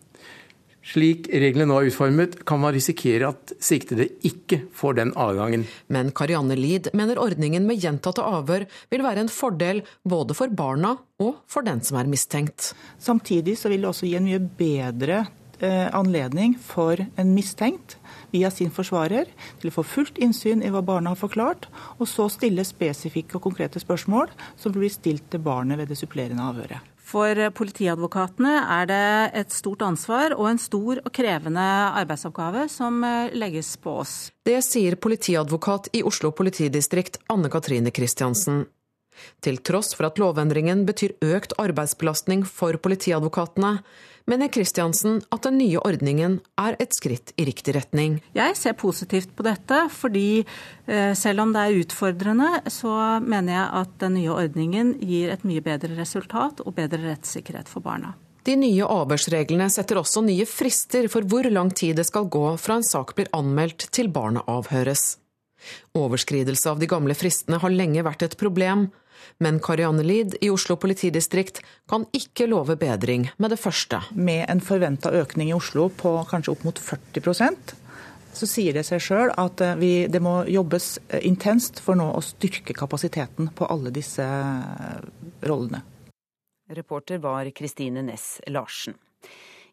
[SPEAKER 36] Slik reglene nå er utformet, kan man risikere at siktede ikke får den adgangen.
[SPEAKER 35] Men Karianne Lid mener ordningen med gjentatte avhør vil være en fordel både for barna og for den som er mistenkt.
[SPEAKER 32] Samtidig så vil det også gi en mye bedre eh, anledning for en mistenkt via sin forsvarer til å få fullt innsyn i hva barna har forklart, og så stille spesifikke og konkrete spørsmål som blir stilt til barnet ved det supplerende avhøret.
[SPEAKER 34] For politiadvokatene er det et stort ansvar og en stor og krevende arbeidsoppgave som eh, legges på oss.
[SPEAKER 35] Det sier politiadvokat i Oslo politidistrikt Anne Katrine Kristiansen. Til tross for at lovendringen betyr økt arbeidsbelastning for politiadvokatene, mener Kristiansen at den nye ordningen er et skritt i riktig retning.
[SPEAKER 34] Jeg ser positivt på dette, fordi eh, selv om det er utfordrende, så mener jeg at den nye ordningen gir et mye bedre resultat og bedre rettssikkerhet for barna.
[SPEAKER 35] De nye avhørsreglene setter også nye frister for hvor lang tid det skal gå fra en sak blir anmeldt til barnet avhøres. Overskridelse av de gamle fristene har lenge vært et problem, men Karianne Lid i Oslo politidistrikt kan ikke love bedring med det første.
[SPEAKER 32] Med en forventa økning i Oslo på kanskje opp mot 40% så sier det seg sjøl at eh, vi, det må jobbes eh, intenst for nå å styrke kapasiteten på alle disse eh, rollene.
[SPEAKER 7] Reporter var Kristine Næss Larsen.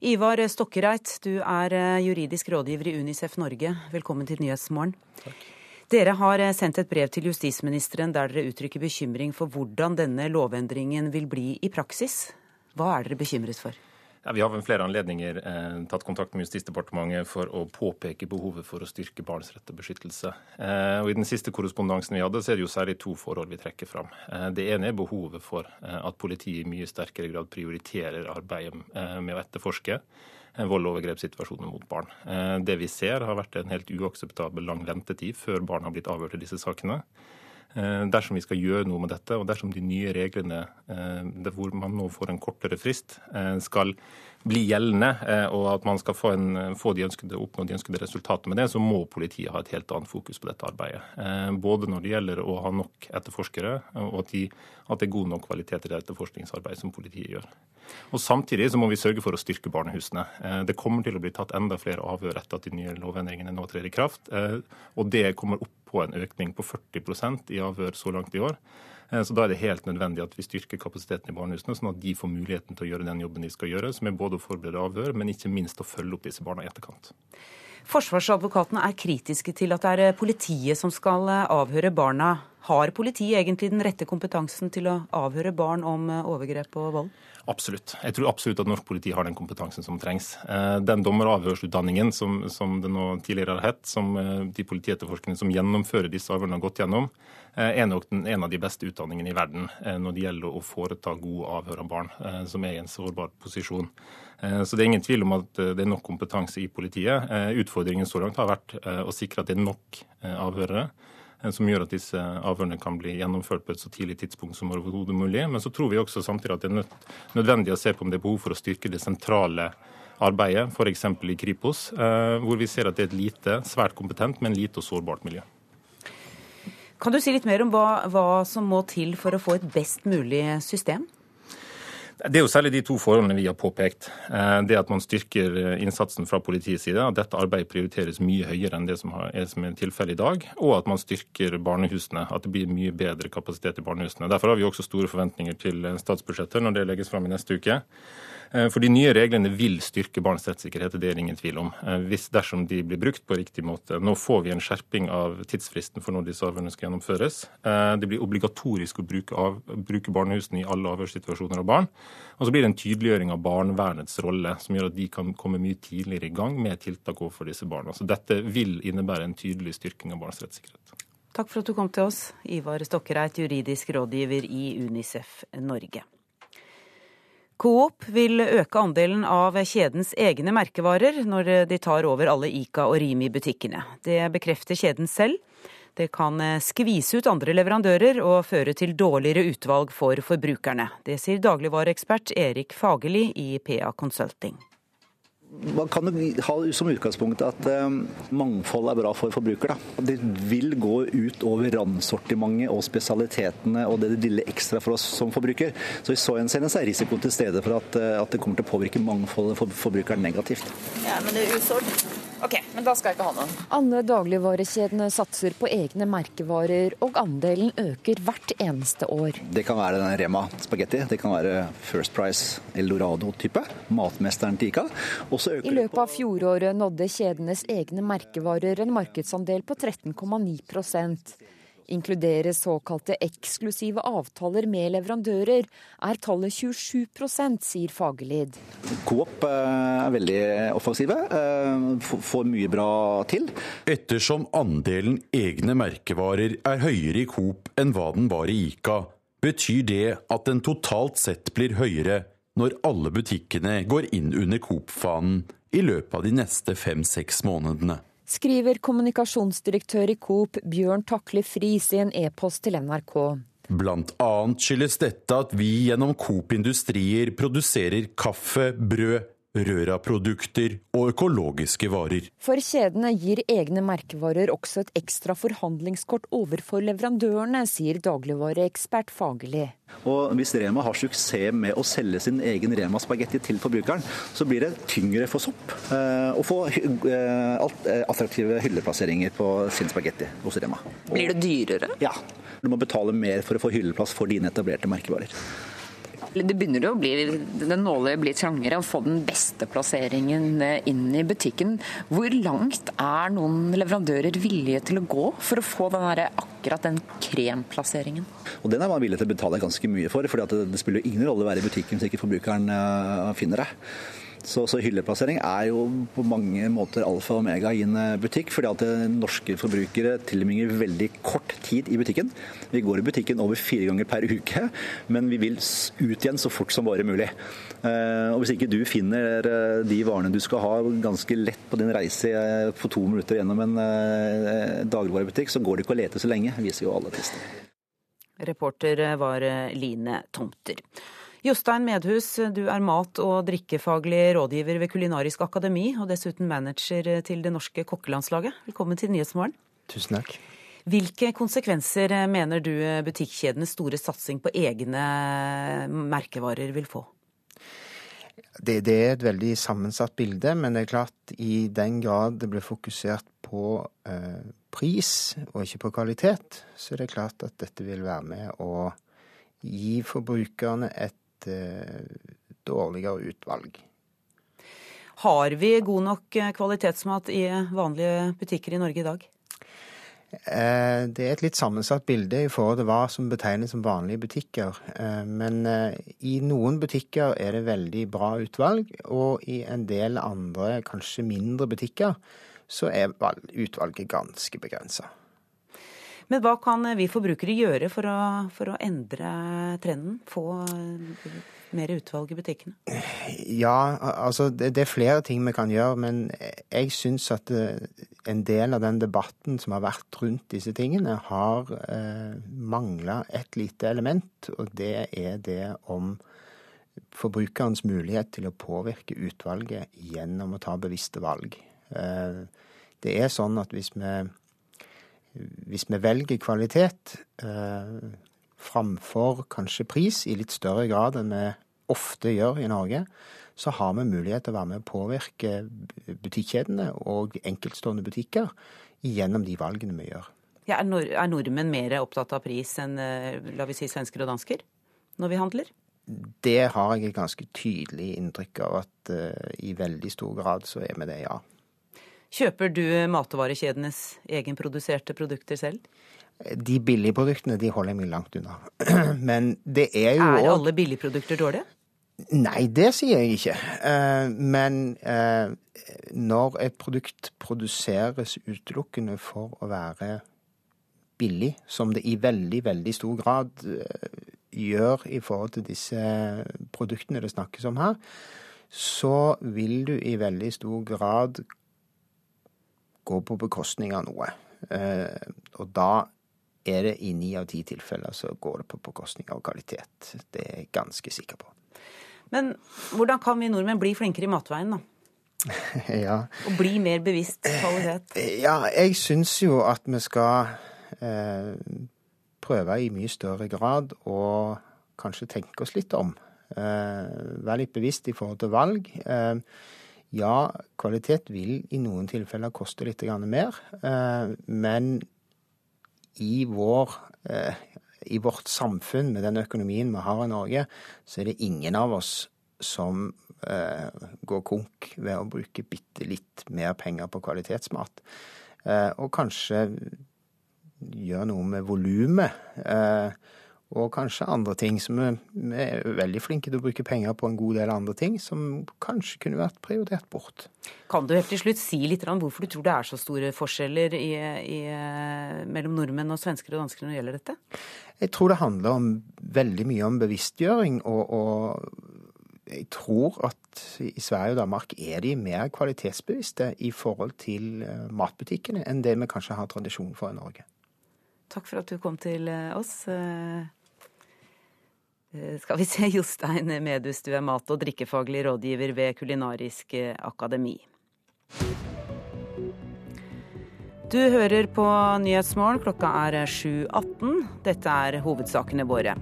[SPEAKER 7] Ivar Stokkereit, du er juridisk rådgiver i Unicef Norge. Velkommen til Nyhetsmorgen. Takk. Dere har eh, sendt et brev til justisministeren der dere uttrykker bekymring for hvordan denne lovendringen vil bli i praksis. Hva er dere bekymret for?
[SPEAKER 37] Ja, vi har ved flere anledninger eh, tatt kontakt med Justisdepartementet for å påpeke behovet for å styrke barns rett til beskyttelse. Eh, og I den siste korrespondansen vi hadde, så er det jo særlig to forhold vi trekker fram. Eh, det ene er behovet for eh, at politiet i mye sterkere grad prioriterer arbeidet eh, med å etterforske vold- og overgrepssituasjoner mot barn. Eh, det vi ser, har vært en helt uakseptabel lang ventetid før barn har blitt avhørt i disse sakene. Dersom vi skal gjøre noe med dette, og dersom de nye reglene hvor man nå får en kortere frist, skal bli gjeldende, eh, og at man skal få, en, få de ønskede, oppnå de ønskede resultatene med det, så må politiet ha et helt annet fokus på dette arbeidet. Eh, både når det gjelder å ha nok etterforskere, og at, de, at det er god nok kvalitet i det etterforskningsarbeidet som politiet gjør. Og Samtidig så må vi sørge for å styrke barnehusene. Eh, det kommer til å bli tatt enda flere avhør etter at de nye lovendringene nå trer i kraft. Og det kommer opp på en økning på 40% i avhør så langt i år. Eh, så Da er det helt nødvendig at vi styrker kapasiteten i barnehusene, sånn at de får muligheten til å gjøre den jobben de skal gjøre, som er både å forberede avhør, men ikke minst å følge opp disse barna i etterkant.
[SPEAKER 7] Forsvarsadvokatene er kritiske til at det er politiet som skal eh, avhøre barna. Har politiet egentlig den rette kompetansen til å avhøre barn om eh, overgrep og vold?
[SPEAKER 37] Absolutt. Jeg tror absolutt at norsk politi har den kompetansen som trengs. Den dommeravhørsutdanningen som, som det nå tidligere har hett, som de politietterforskerne som gjennomfører disse avhørene har gått gjennom, Eh, er nok den, en av de beste utdanningene i verden eh, når det gjelder å foreta gode avhør av barn eh, som er i en sårbar posisjon. Så det er ingen tvil om at det er nok kompetanse i politiet. Utfordringen så langt har vært å sikre at det er nok avhørere som gjør at disse avhørene kan bli gjennomført på et så tidlig tidspunkt som overhodet mulig. Men så tror vi også samtidig at det er nødvendig å se på om det er behov for å styrke det sentrale arbeidet, f.eks. i Kripos, hvor vi ser at det er et lite, svært kompetent, men lite og sårbart miljø.
[SPEAKER 7] Kan du si litt mer om hva, hva som må til for å få et best mulig system?
[SPEAKER 37] Det er jo særlig de to forholdene vi har påpekt. Eh, det at man styrker eh, innsatsen fra politiets side, at dette arbeidet prioriteres mye høyere enn det som er, som tilfellet i dag. Og at man styrker barnehusene, at det blir mye bedre kapasitet i barnehusene. Derfor har vi også store forventninger til eh, statsbudsjettet når det legges fram i neste uke. Eh, for de nye reglene vil styrke barns rettssikkerhet, det er det ingen tvil om. Eh, hvis dersom de blir brukt på riktig måte. Nå får vi en skjerping av tidsfristen for når disse avhørene skal gjennomføres. Eh, det blir obligatorisk å bruke, av, bruke barnehusene i alle avhørssituasjoner av barn. Og så blir det en tydeliggjøring av barnevernets rolle, som gjør at de kan komme mye tidligere i gang med tiltak overfor disse barna. Så dette vil innebære en tydelig styrking av barns rettssikkerhet.
[SPEAKER 7] Takk for at du kom til oss, Ivar Stokkereit, juridisk rådgiver i Unicef Norge. Coop vil øke andelen av kjedens egne merkevarer når de tar over alle Ica og Rimi-butikkene. Det bekrefter kjeden selv. Det kan skvise ut andre leverandører og føre til dårligere utvalg for forbrukerne. Det sier dagligvareekspert Erik Fagerli i PA Consulting.
[SPEAKER 38] Man kan ha som utgangspunkt at eh, mangfold er bra for forbruker. Da. Det vil gå ut over randsortimentet og spesialitetene og det lille ekstra for oss som forbruker. Så I så henseende er risikoen til stede for at, eh, at, det kommer til å påvirke mangfoldet for forbrukeren negativt.
[SPEAKER 39] Ja, men det er usolgt. Ok, men da skal jeg ikke ha noe.
[SPEAKER 40] Alle dagligvarekjedene satser på egne merkevarer, og andelen øker hvert eneste år.
[SPEAKER 38] Det kan være den Rema spagetti, det kan være First Price Eldorado-type. Matmesteren til Ica.
[SPEAKER 40] I løpet av fjoråret nådde kjedenes egne merkevarer en markedsandel på 13,9 Inkluderes såkalte eksklusive avtaler med leverandører, er tallet 27 sier Fagerlid.
[SPEAKER 38] Coop eh, er veldig offensive, eh, får mye bra til.
[SPEAKER 31] Ettersom andelen egne merkevarer er høyere i Coop enn hva den var i Ica, betyr det at den totalt sett blir høyere når alle butikkene går inn under Coop-fanen i løpet av de neste fem-seks månedene
[SPEAKER 40] skriver kommunikasjonsdirektør i Coop Bjørn Takle Friis i en e-post til NRK.
[SPEAKER 31] Blant annet skyldes dette at vi gjennom Coop Industrier produserer kaffe, brød, Røra-produkter og økologiske varer.
[SPEAKER 40] For kjedene gir egne merkevarer også et ekstra forhandlingskort overfor leverandørene, sier dagligvareekspert Fagerli.
[SPEAKER 38] Og Hvis Rema har suksess med å selge sin egen Rema-spagetti til forbrukeren, så blir det tyngre for Sopp eh, å få eh, eh, attraktive hylleplasseringer på sin spagetti hos Rema.
[SPEAKER 39] Blir det dyrere?
[SPEAKER 38] Ja. Du må betale mer for å få hylleplass for dine etablerte merkevarer.
[SPEAKER 39] Det begynner jo å bli, den nåløyet blir trangere, å få den beste plasseringen eh, inn i butikken. Hvor langt er noen leverandører villige til å gå for å få den der, akkurat den kremplasseringen?
[SPEAKER 38] Og Den er man villig til å betale ganske mye for, for det, spiller jo ingen rolle å være i butikken hvis ikke forbrukeren uh, finner det. Så, så, hylleplassering er jo på mange måter alfa og omega i en eh, butikk. fordi at eh, norske forbrukere tilbringer veldig kort tid i butikken. Vi går i butikken over fire ganger per uke, men vi vil ut igjen så fort som bare mulig. Eh, og Hvis ikke du finner de varene du skal ha ganske lett på din reise på to minutter gjennom en dagligvarebutikk, så går det ikke å lete så lenge, viser jo alle tester.
[SPEAKER 7] Reporter var Line Tomter. Jostein Medhus, du er mat- og drikkefaglig rådgiver ved Kulinarisk akademi, og dessuten manager til det norske kokkelandslaget. Velkommen til Nyhetsmorgen.
[SPEAKER 41] Tusen takk.
[SPEAKER 7] Hvilke konsekvenser mener du butikkjedenes store satsing på egne merkevarer vil få?
[SPEAKER 41] Det, det, er et veldig sammensatt bilde, men det er klart i den grad det blir fokusert på eh, pris og ikke på kvalitet, så er det klart at dette vil være med å gi forbrukerne et Eh, dårligere utvalg.
[SPEAKER 7] Har vi god nok eh, kvalitetsmat i vanlige butikker i Norge i dag?
[SPEAKER 41] Eh, det er et litt sammensatt bilde i forhold til hva som betegnes som vanlige butikker. Men i noen butikker er det veldig bra utvalg, og i en del andre, kanskje mindre butikker, så er utvalget ganske begrensa.
[SPEAKER 7] Men hva kan vi forbrukere gjøre for å, for å endre trenden? Få mer utvalg i butikkene?
[SPEAKER 41] Ja, altså det, det, er flere ting vi kan gjøre. Men jeg syns at eh, en del av den debatten som har vært rundt disse tingene, har eh, mangla et lite element, og det er det om forbrukerens mulighet til å påvirke utvalget gjennom å ta bevisste valg. Eh, det er sånn at hvis vi hvis vi velger kvalitet eh, framfor kanskje pris i litt større grad enn vi ofte gjør i Norge, så har vi mulighet til å være med å påvirke butikkjedene og enkeltstående butikker gjennom de valgene vi gjør.
[SPEAKER 7] Ja, er, nord er nordmenn mer opptatt av pris enn eh, la vi si, svensker og dansker når vi handler?
[SPEAKER 41] Det har jeg et ganske tydelig inntrykk av at uh, i veldig stor grad så er vi det, ja.
[SPEAKER 7] Kjøper du matvarekjedenes egenproduserte produkter selv?
[SPEAKER 41] De billige produktene de holder jeg mye langt unna. Men det er jo
[SPEAKER 7] Er alle billigprodukter dårlige?
[SPEAKER 41] Nei, det sier jeg ikke. Eh, men eh, når et produkt produseres utelukkende for å være billig, som det i veldig, veldig stor grad eh, gjør i forhold til disse produktene det snakkes om her, så vil du i veldig stor grad gå på bekostning av noe. Eh, og da er det i ni av ti tilfeller så går det på bekostning av kvalitet. Det er jeg ganske sikker på.
[SPEAKER 7] Men hvordan kan vi nordmenn bli flinkere i matveien, da?
[SPEAKER 41] ja.
[SPEAKER 7] Og bli mer bevisst kvalitet?
[SPEAKER 41] Ja, jeg syns jo at vi skal eh, prøve i mye større grad å kanskje tenke oss litt om. Eh, være litt bevisst i forhold til valg. Eh, ja, kvalitet vil i noen tilfeller koste litt mer, eh, men i, vår, eh, i vårt samfunn, med den økonomien vi har i Norge, så er det ingen av oss som eh, går konk ved å bruke bitte litt mer penger på kvalitetsmat. Og kanskje gjøre noe med volumet og kanskje andre ting som vi, er veldig flinke til å bruke penger på en god del andre ting som kanskje kunne vært prioritert bort.
[SPEAKER 7] Kan du helt til slutt si litt om hvorfor du tror det er så store forskjeller i, i, mellom nordmenn og svensker og dansker når det gjelder dette?
[SPEAKER 41] Jeg tror det handler om veldig mye om bevisstgjøring. og, og jeg tror at i Sverige og Danmark er de mer kvalitetsbevisste i forhold til eh, matbutikkene enn det vi kanskje har tradisjon for i Norge.
[SPEAKER 7] Takk for at du kom til eh, oss. Eh, Eh, skal vi se, Jostein Medus, du er mat- og drikkefaglig rådgiver ved Kulinarisk akademi. Du hører på Nyhetsmorgen. Klokka er 7.18. Dette er hovedsakene våre.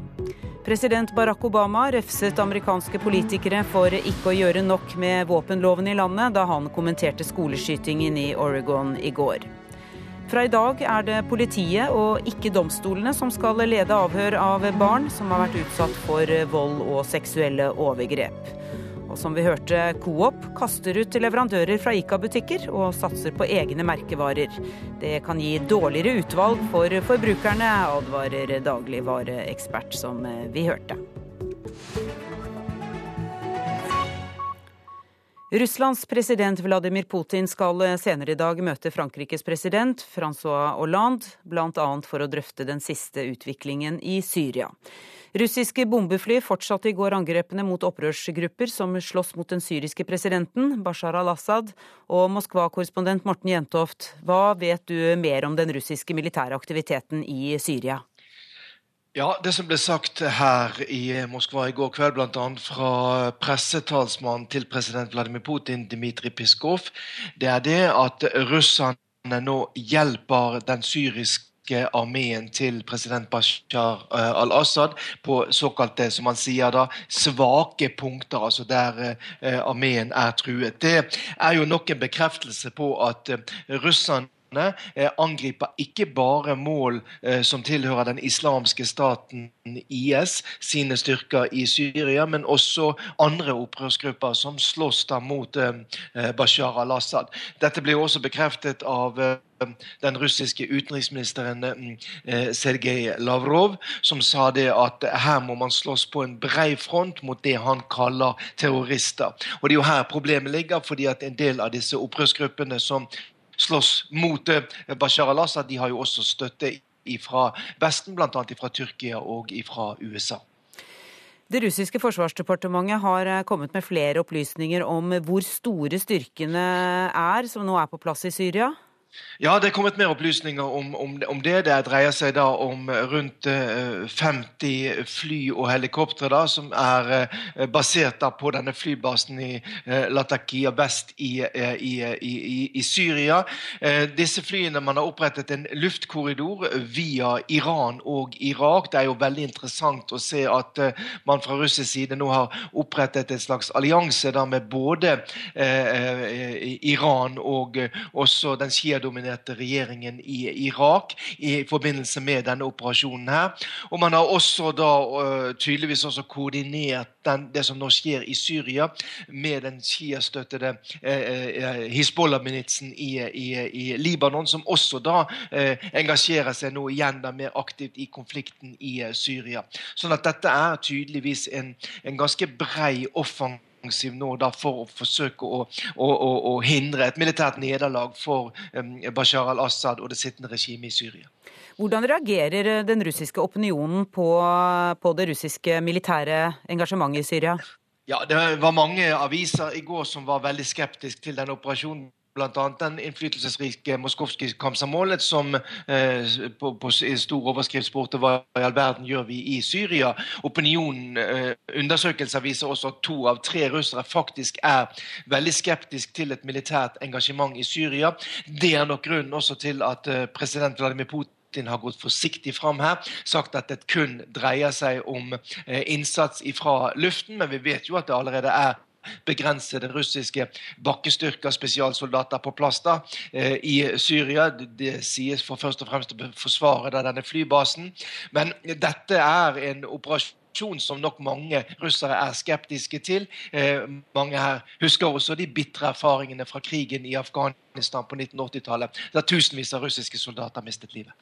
[SPEAKER 7] President Barack Obama refset amerikanske politikere for ikke å gjøre nok med våpenloven i landet da han kommenterte skoleskytingen i Oregon i går. Fra i dag er det politiet og ikke domstolene som skal lede avhør av barn som har vært utsatt for vold og seksuelle overgrep. Og som vi hørte, Coop kaster ut leverandører fra Ica-butikker og satser på egne merkevarer. Det kan gi dårligere utvalg for forbrukerne, advarer dagligvareekspert, som vi hørte. Russlands president Vladimir Putin skal senere i dag møte Frankrikes president Francois Hollande, bl.a. for å drøfte den siste utviklingen i Syria. Russiske bombefly fortsatte i går angrepene mot opprørsgrupper som slåss mot den syriske presidenten, Bashar al-Assad. Og Moskva-korrespondent Morten Jentoft, hva vet du mer om den russiske militære aktiviteten i Syria?
[SPEAKER 42] Ja, Det som ble sagt her i Moskva i går kveld, bl.a. fra pressetalsmannen til president Vladimir Putin, Dmitrij Piskov, det er det at russerne nå hjelper den syriske armeen til president Bashar eh, al-Assad på såkalte som han sier da, svake punkter, altså der eh, armeen er truet. Det er jo nok en bekreftelse på at eh, russerne Eh, angriper ikke bare mål eh, som tilhører den islamske staten IS sine styrker i Syria, men også andre opprørsgrupper som slåss da mot eh, Bashar al-Assad. Dette ble også bekreftet av den russiske utenriksministeren Sergej Lavrov, som sa det at her må man slåss på en brei front mot det han kaller terrorister. Og Det er jo her problemet ligger, fordi at en del av disse opprørsgruppene som slåss mot eh, Bashar al-Assad, de har jo også støtte fra Vesten, bl.a. fra Tyrkia og fra USA.
[SPEAKER 7] Det russiske forsvarsdepartementet har eh, kommet med flere opplysninger om hvor store styrkene er som nå er på plass i Syria?
[SPEAKER 42] Ja, det er kommet mer opplysninger om, om, om, det. Det dreier seg da om rundt 50 eh, fly og helikoptre da, som er eh, basert da på denne flybasen i eh, Latakia vest i, i, i, i, Syria. Disse flyene Man har opprettet en luftkorridor via Iran og Irak. Det er jo veldig interessant å se at man fra russisk side nå har opprettet et slags allianse da med både Iran og også den shia dominerte regjeringen i Irak i forbindelse med denne operasjonen. her. Og Man har også da uh, tydeligvis også koordinert den, det som nå skjer i Syria, med den Shia-støttede eh, Hizbollah-militsen i, i, i, Libanon, som også da eh, engasjerer seg nå igjen da mer aktivt i konflikten i Syria. Sånn at dette er tydeligvis en, en ganske brei offensiv nå da, for å forsøke å, å, å, å hindre et militært nederlag for um, Bashar al-Assad og det sittende regimet i Syria.
[SPEAKER 7] Hvordan reagerer eh, den russiske opinionen på, på det russiske militære engasjementet i Syria?
[SPEAKER 42] Ja, Det var mange aviser i går som var veldig skeptiske til den operasjonen bl.a. den innflytelsesrike moskovskije Kamsamolet, som eh, på, på stor overskrift spurte hva i all verden gjør vi i Syria. Opinionen, eh, Undersøkelser viser også at to av tre russere faktisk er veldig skeptisk til et militært engasjement i Syria. Det er nok grunnen også til at eh, president Vladimir Putin har gått forsiktig fram her, sagt at det kun dreier seg om eh, innsats fra luften, men vi vet jo at det allerede er begrense den russiske bakkestyrker, spesialsoldater, på plass da, eh, i Syria. Det sies for først og fremst å forsvare da, denne flybasen. Men dette er en operasjon som nok mange russere er skeptiske til. Eh, mange her husker også de bitre erfaringene fra krigen i Afghanistan på 1980-tallet, da tusenvis av russiske soldater mistet livet.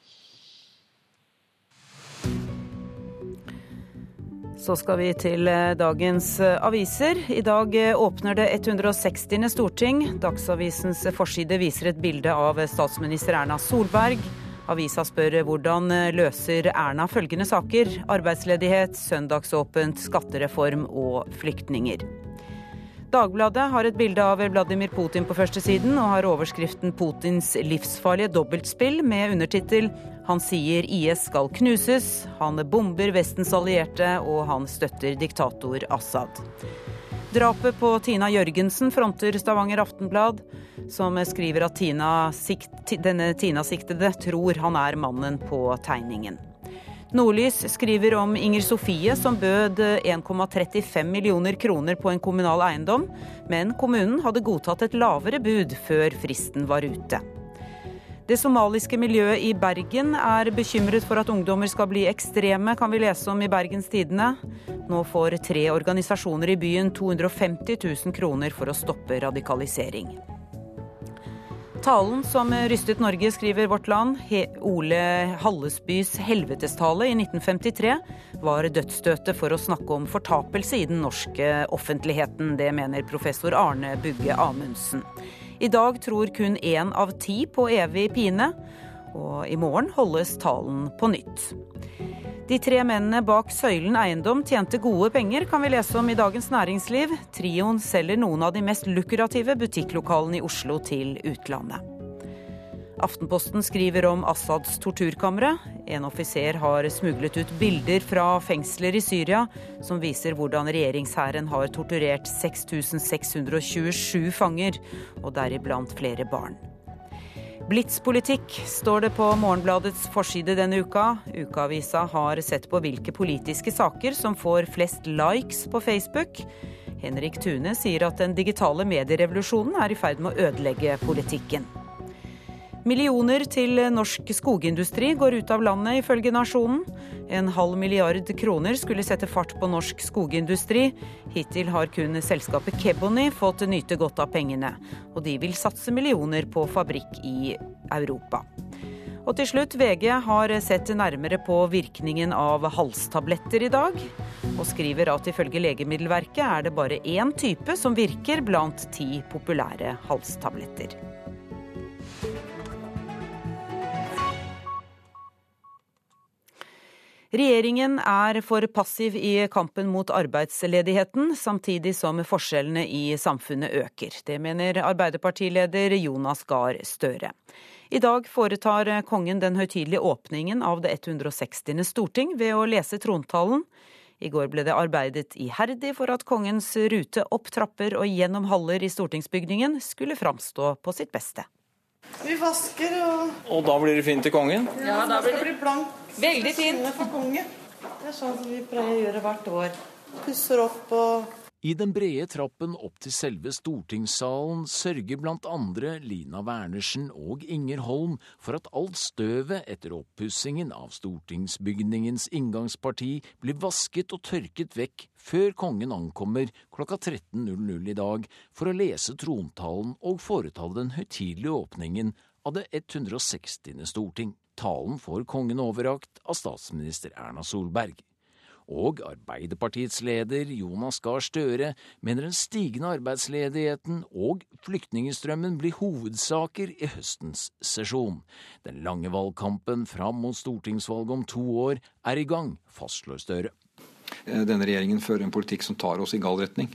[SPEAKER 7] Så skal vi til eh, dagens eh, aviser. I dag eh, åpner det 160. storting. Dagsavisens forside viser et bilde av statsminister Erna Solberg. Avisa spør hvordan løser Erna følgende saker. Arbeidsledighet, søndagsåpent, skattereform og flyktninger. Dagbladet har et bilde av Vladimir Putin på førstesiden og har overskriften 'Putins livsfarlige dobbeltspill' med undertittel 'Han sier IS skal knuses', 'Han bomber Vestens allierte', og 'Han støtter diktator Assad'. Drapet på Tina Jørgensen fronter Stavanger Aftenblad, som skriver at Tina, denne Tina-siktede tror han er mannen på tegningen. Nordlys skriver om Inger Sofie som bød 1,35 millioner kroner på en kommunal eiendom, men kommunen hadde godtatt et lavere bud før fristen var ute. Det somaliske miljøet i Bergen er bekymret for at ungdommer skal bli ekstreme, kan vi lese om i Bergens Tidende. Nå får tre organisasjoner i byen 250 000 kroner for å stoppe radikalisering. Talen som rystet Norge, skriver Vårt Land, Ole Hallesbys helvetestale i 1953, var dødsstøtet for å snakke om fortapelse i den norske offentligheten. Det mener professor Arne Bugge Amundsen. I dag tror kun én av ti på evig pine, og i morgen holdes talen på nytt. De tre mennene bak Søylen eiendom tjente gode penger, kan vi lese om i Dagens Næringsliv. Trioen selger noen av de mest lukrative butikklokalene i Oslo til utlandet. Aftenposten skriver om Assads torturkamre. En offiser har smuglet ut bilder fra fengsler i Syria som viser hvordan regjeringshæren har torturert 6627 fanger, og deriblant flere barn. Blitspolitikk står det på Morgenbladets forside denne uka. Ukeavisa har sett på hvilke politiske saker som får flest likes på Facebook. Henrik Tune sier at den digitale medierevolusjonen er i ferd med å ødelegge politikken. Millioner til norsk skogindustri går ut av landet, ifølge Nasjonen. En halv milliard kroner skulle sette fart på norsk skogindustri. Hittil har kun selskapet Kebony fått nyte godt av pengene. Og de vil satse millioner på fabrikk i Europa. Og til slutt, VG har sett nærmere på virkningen av halstabletter i dag. Og skriver at ifølge Legemiddelverket er det bare én type som virker blant ti populære halstabletter. Regjeringen er for passiv i kampen mot arbeidsledigheten, samtidig som forskjellene i samfunnet øker. Det mener Arbeiderpartileder Jonas Gahr Støre. I dag foretar kongen den høytidelige åpningen av det 160. storting ved å lese trontalen. I går ble det arbeidet iherdig for at kongens rute opp trapper og gjennom haller i stortingsbygningen skulle framstå på sitt beste.
[SPEAKER 43] Vi vasker og
[SPEAKER 44] Og da blir det fint til kongen?
[SPEAKER 43] Ja, da blir det bli blankt. Veldig fint. for kongen. Det er sånn som vi pleier å gjøre hvert år. Pusser opp og
[SPEAKER 45] I den brede trappen opp til selve stortingssalen sørger blant andre Lina Wernersen og Inger Holm for at alt støvet etter oppussingen av stortingsbygningens inngangsparti blir vasket og tørket vekk før kongen ankommer klokka 13.00 i dag for å lese trontalen og foreta den høytidelige åpningen av det 160. storting. Talen får kongen overrakt av statsminister Erna Solberg. Og Arbeiderpartiets leder Jonas Gahr Støre mener den stigende arbeidsledigheten og flyktningstrømmen blir hovedsaker i høstens sesjon. Den lange valgkampen fram mot stortingsvalget om to år er i gang, fastslår Støre.
[SPEAKER 31] Denne regjeringen fører en politikk som tar oss i gal retning.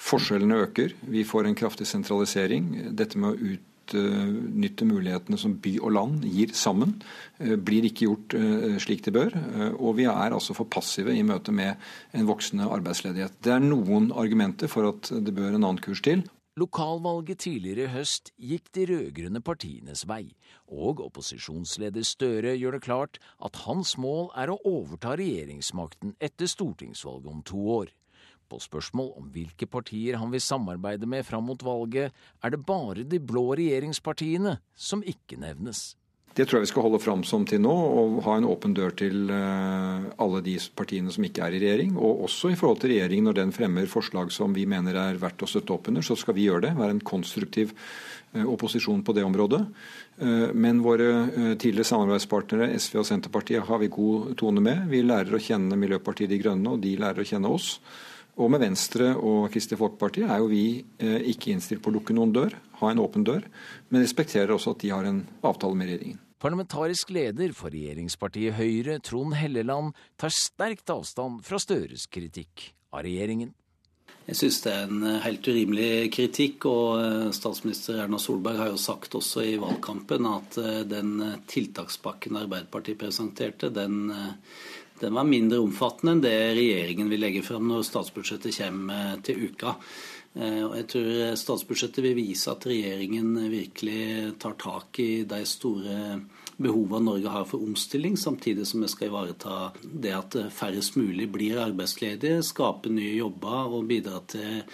[SPEAKER 31] Forskjellene øker, vi får en kraftig sentralisering. Dette med å ut utnytte mulighetene som by og land gir sammen, eh, blir ikke gjort eh, slik det bør. Eh, og vi er altså for passive i møte med en voksende arbeidsledighet. Det er noen argumenter for at det bør en annen kurs til.
[SPEAKER 45] Lokalvalget tidligere i høst gikk de rød-grønne partienes vei, og opposisjonsleder Støre gjør det klart at hans mål er å overta regjeringsmakten etter stortingsvalget om to år. På spørsmål om hvilke partier han vil samarbeide med fram mot valget, er det bare de blå regjeringspartiene som ikke nevnes.
[SPEAKER 31] Det tror jeg vi skal holde fram som til nå, og ha en åpen dør til eh, alle de partiene som ikke er i regjering. Og også i forhold til regjeringen når den fremmer forslag som vi mener er verdt å støtte opp under, så skal vi gjøre det. Være en konstruktiv eh, opposisjon på det området. Eh, men våre tidligere samarbeidspartnere SV og Senterpartiet har vi god tone med. Vi lærer å kjenne Miljøpartiet De Grønne, og de lærer å kjenne oss. Og med Venstre og Kristelig Folkeparti er jo vi eh, ikke innstilt på å lukke noen dør, ha en åpen dør, men respekterer også at de har en avtale med regjeringen.
[SPEAKER 45] Parlamentarisk leder for regjeringspartiet Høyre, Trond Helleland, tar sterkt avstand fra Støres kritikk av regjeringen.
[SPEAKER 46] Jeg syns det er en eh, helt urimelig kritikk, og eh, statsminister Erna Solberg har jo sagt også i valgkampen at den tiltakspakken Arbeiderpartiet presenterte, den den var mindre omfattende enn det regjeringen vil legge fram når statsbudsjettet kommer til uka. Eh, og jeg tror statsbudsjettet vil vise at regjeringen virkelig tar tak i de store behovene Norge har for omstilling, samtidig som vi skal ivareta det at færrest mulig blir arbeidsledige, skape nye jobber og bidra til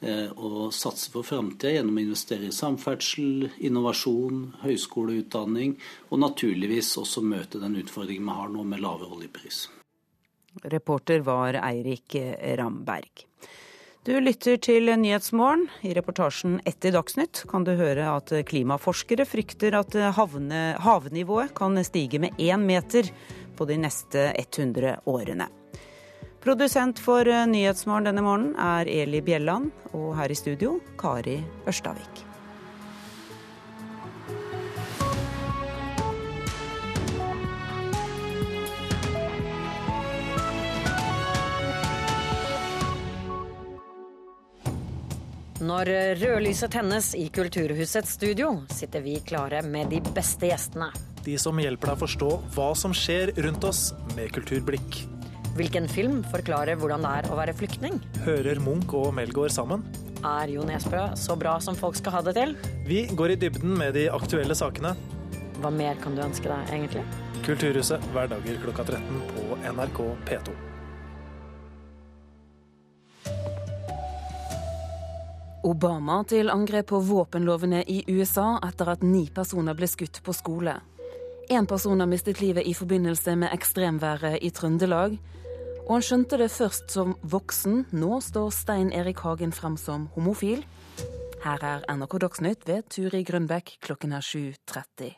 [SPEAKER 46] eh, å satse for framtida gjennom å investere i samferdsel, innovasjon, høyskoleutdanning, og naturligvis også møte den utfordringen vi har nå med lavere oljepris.
[SPEAKER 7] Reporter var Eirik Ramberg.
[SPEAKER 1] Du lytter til Nyhetsmorgen. I reportasjen etter Dagsnytt kan du høre at klimaforskere frykter at havnivået kan stige med én meter på de neste 100 årene. Produsent for Nyhetsmorgen denne morgenen er Eli Bjelland, og her i studio Kari Ørstavik.
[SPEAKER 47] Når rødlyset tennes i Kulturhusets studio, sitter vi klare med de beste gjestene.
[SPEAKER 48] De som hjelper deg å forstå hva som skjer rundt oss med kulturblikk.
[SPEAKER 47] Hvilken film forklarer hvordan det er å være flyktning?
[SPEAKER 48] Hører Munch og Melgaard sammen?
[SPEAKER 47] Er Jo Nesbø så bra som folk skal ha det til?
[SPEAKER 48] Vi går i dybden med de aktuelle sakene.
[SPEAKER 47] Hva mer kan du ønske deg, egentlig?
[SPEAKER 48] Kulturhuset hverdager klokka 13 på NRK P2.
[SPEAKER 1] Obama til angrep på våpenlovene i USA etter at ni personer ble skutt på skole. Én person har mistet livet i forbindelse med ekstremværet i Trøndelag. Og han skjønte det først som voksen. Nå står Stein Erik Hagen frem som homofil. Her er NRK Dagsnytt ved Turi Grønbekk klokken er 7.30.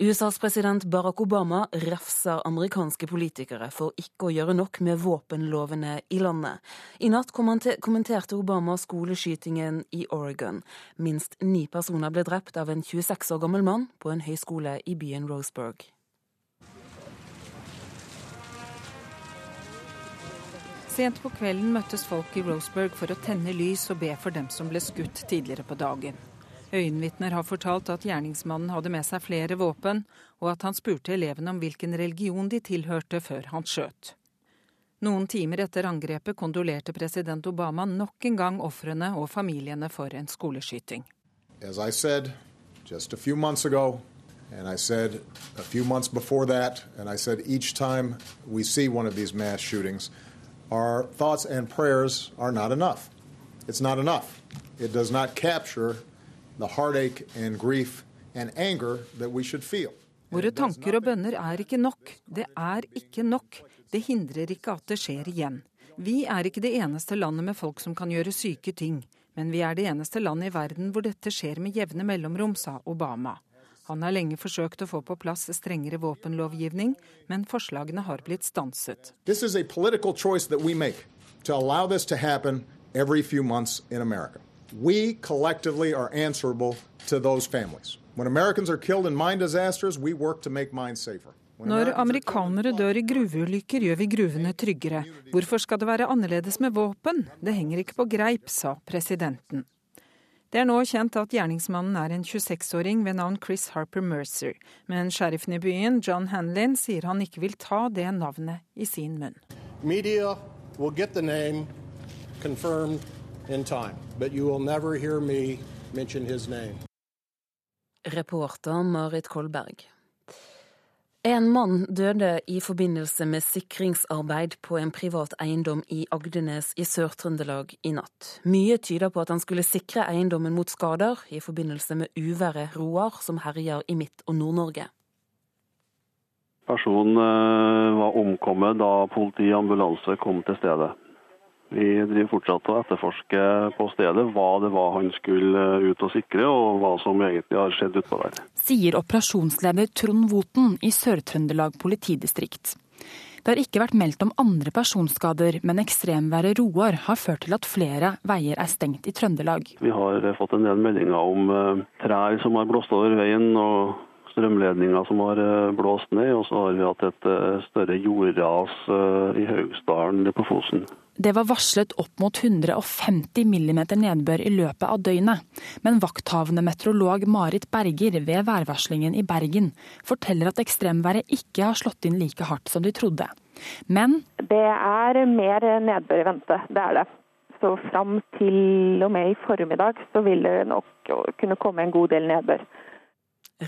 [SPEAKER 1] USAs president Barack Obama refser amerikanske politikere for ikke å gjøre nok med våpenlovene i landet. I natt kommenterte Obama skoleskytingen i Oregon. Minst ni personer ble drept av en 26 år gammel mann på en høyskole i byen Roseburg.
[SPEAKER 33] Sent på kvelden møttes folk i Roseburg for å tenne lys og be for dem som ble skutt tidligere på dagen. Øyenvitner har fortalt at gjerningsmannen hadde med seg flere våpen, og at han spurte elevene om hvilken religion de tilhørte før han skjøt. Noen timer etter angrepet kondolerte president Obama nok en gang ofrene og familiene for en skoleskyting.
[SPEAKER 2] As I said just a few months ago, and I said a few months before that, and I said each time we see one of these mass shootings, our thoughts and prayers are not enough. It's not enough. It does not capture the heartache and grief and anger that we should feel.
[SPEAKER 33] Våre tanker og bønner er ikke nok. Det er ikke nok. Det hindrer ikke at det skjer igjen. Vi er ikke det eneste landet med folk som kan gjøre syke ting. Men vi er det eneste landet i verden hvor dette skjer med jevne mellomrom, sa Obama. Han har lenge forsøkt å få på plass strengere våpenlovgivning, men forslagene har blitt stanset.
[SPEAKER 2] This is a political choice that we make to allow this to happen every few months in America. We collectively are answerable to those families. When Americans are killed in mine disasters, we work to make mine safer.
[SPEAKER 33] Når amerikanere dør i gruveulykker, gjør vi gruvene tryggere. Hvorfor skal det være annerledes med våpen? Det henger ikke på greip, sa presidenten. Det er nå kjent at gjerningsmannen er en 26-åring ved navn Chris Harper Mercer, men sheriffen i byen, John Hanlin, sier han ikke vil ta det navnet i sin munn.
[SPEAKER 49] Media will get the name confirmed in time, but you will never hear me mention his name.
[SPEAKER 1] Reporter Marit Kolberg. En mann døde i forbindelse med sikringsarbeid på en privat eiendom i Agdenes i Sør-Trøndelag i natt. Mye tyder på at han skulle sikre eiendommen mot skader i forbindelse med uværet Roar, som herjer i Midt- og Nord-Norge.
[SPEAKER 50] Personen eh, var omkommet da politi og ambulanse kom til stedet. Vi driver fortsatt å etterforske på stedet hva det var han skulle ut og sikre, og hva som egentlig har skjedd utpå der.
[SPEAKER 51] Sier operasjonsleder Trond Voten i Sør-Trøndelag politidistrikt. Det har ikke vært meldt om andre personskader, men ekstremværet Roar har ført til at flere veier er stengt i Trøndelag.
[SPEAKER 50] Vi har fått en del meldinger om eh, trær som har blåst over veien, og strømledninger som har eh, blåst ned. Og så har vi hatt et eh, større jordras i Haugsdalen på Fosen.
[SPEAKER 51] Det var varslet opp mot 150 millimeter nedbør i løpet av døgnet. Men vakthavende meteorolog Marit Berger ved værvarslingen i Bergen forteller at ekstremværet ikke har slått inn like hardt som de trodde. Men
[SPEAKER 52] Det er mer nedbør i vente, det er det. Så fram til og med i formiddag så vil det nok kunne komme en god del nedbør.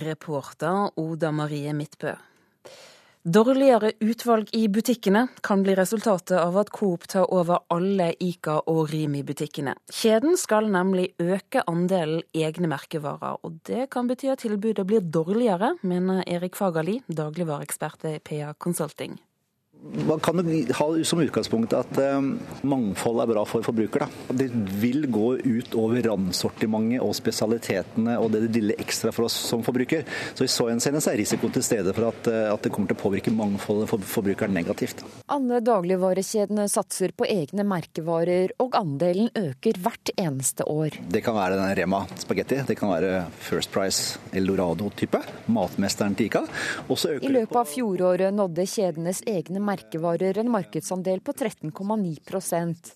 [SPEAKER 1] Reporter Oda Marie Midtbø. Dårligere utvalg i butikkene kan bli resultatet av at Coop tar over alle Ica og Rimi-butikkene. Kjeden skal nemlig øke andelen egne merkevarer, og det kan bety at tilbudet blir dårligere, mener Erik Fagerli, dagligvareekspert ved PA Consulting.
[SPEAKER 38] Man kan ha som utgangspunkt at eh, mangfold er bra for forbruker. Da. Det vil gå ut over randsortimentet og spesialitetene og det lille ekstra for oss som forbruker. Så I så henseende er risikoen til stede for at, eh, at, det kommer til å påvirke mangfoldet for forbrukeren negativt.
[SPEAKER 53] Alle dagligvarekjedene satser på egne merkevarer, og andelen øker hvert eneste år.
[SPEAKER 38] Det kan være denne Rema spagetti, det kan være First Price Eldorado-type, matmesteren til ICA.
[SPEAKER 53] I løpet av fjoråret nådde kjedenes egne merkevarer en markedsandel på 13,9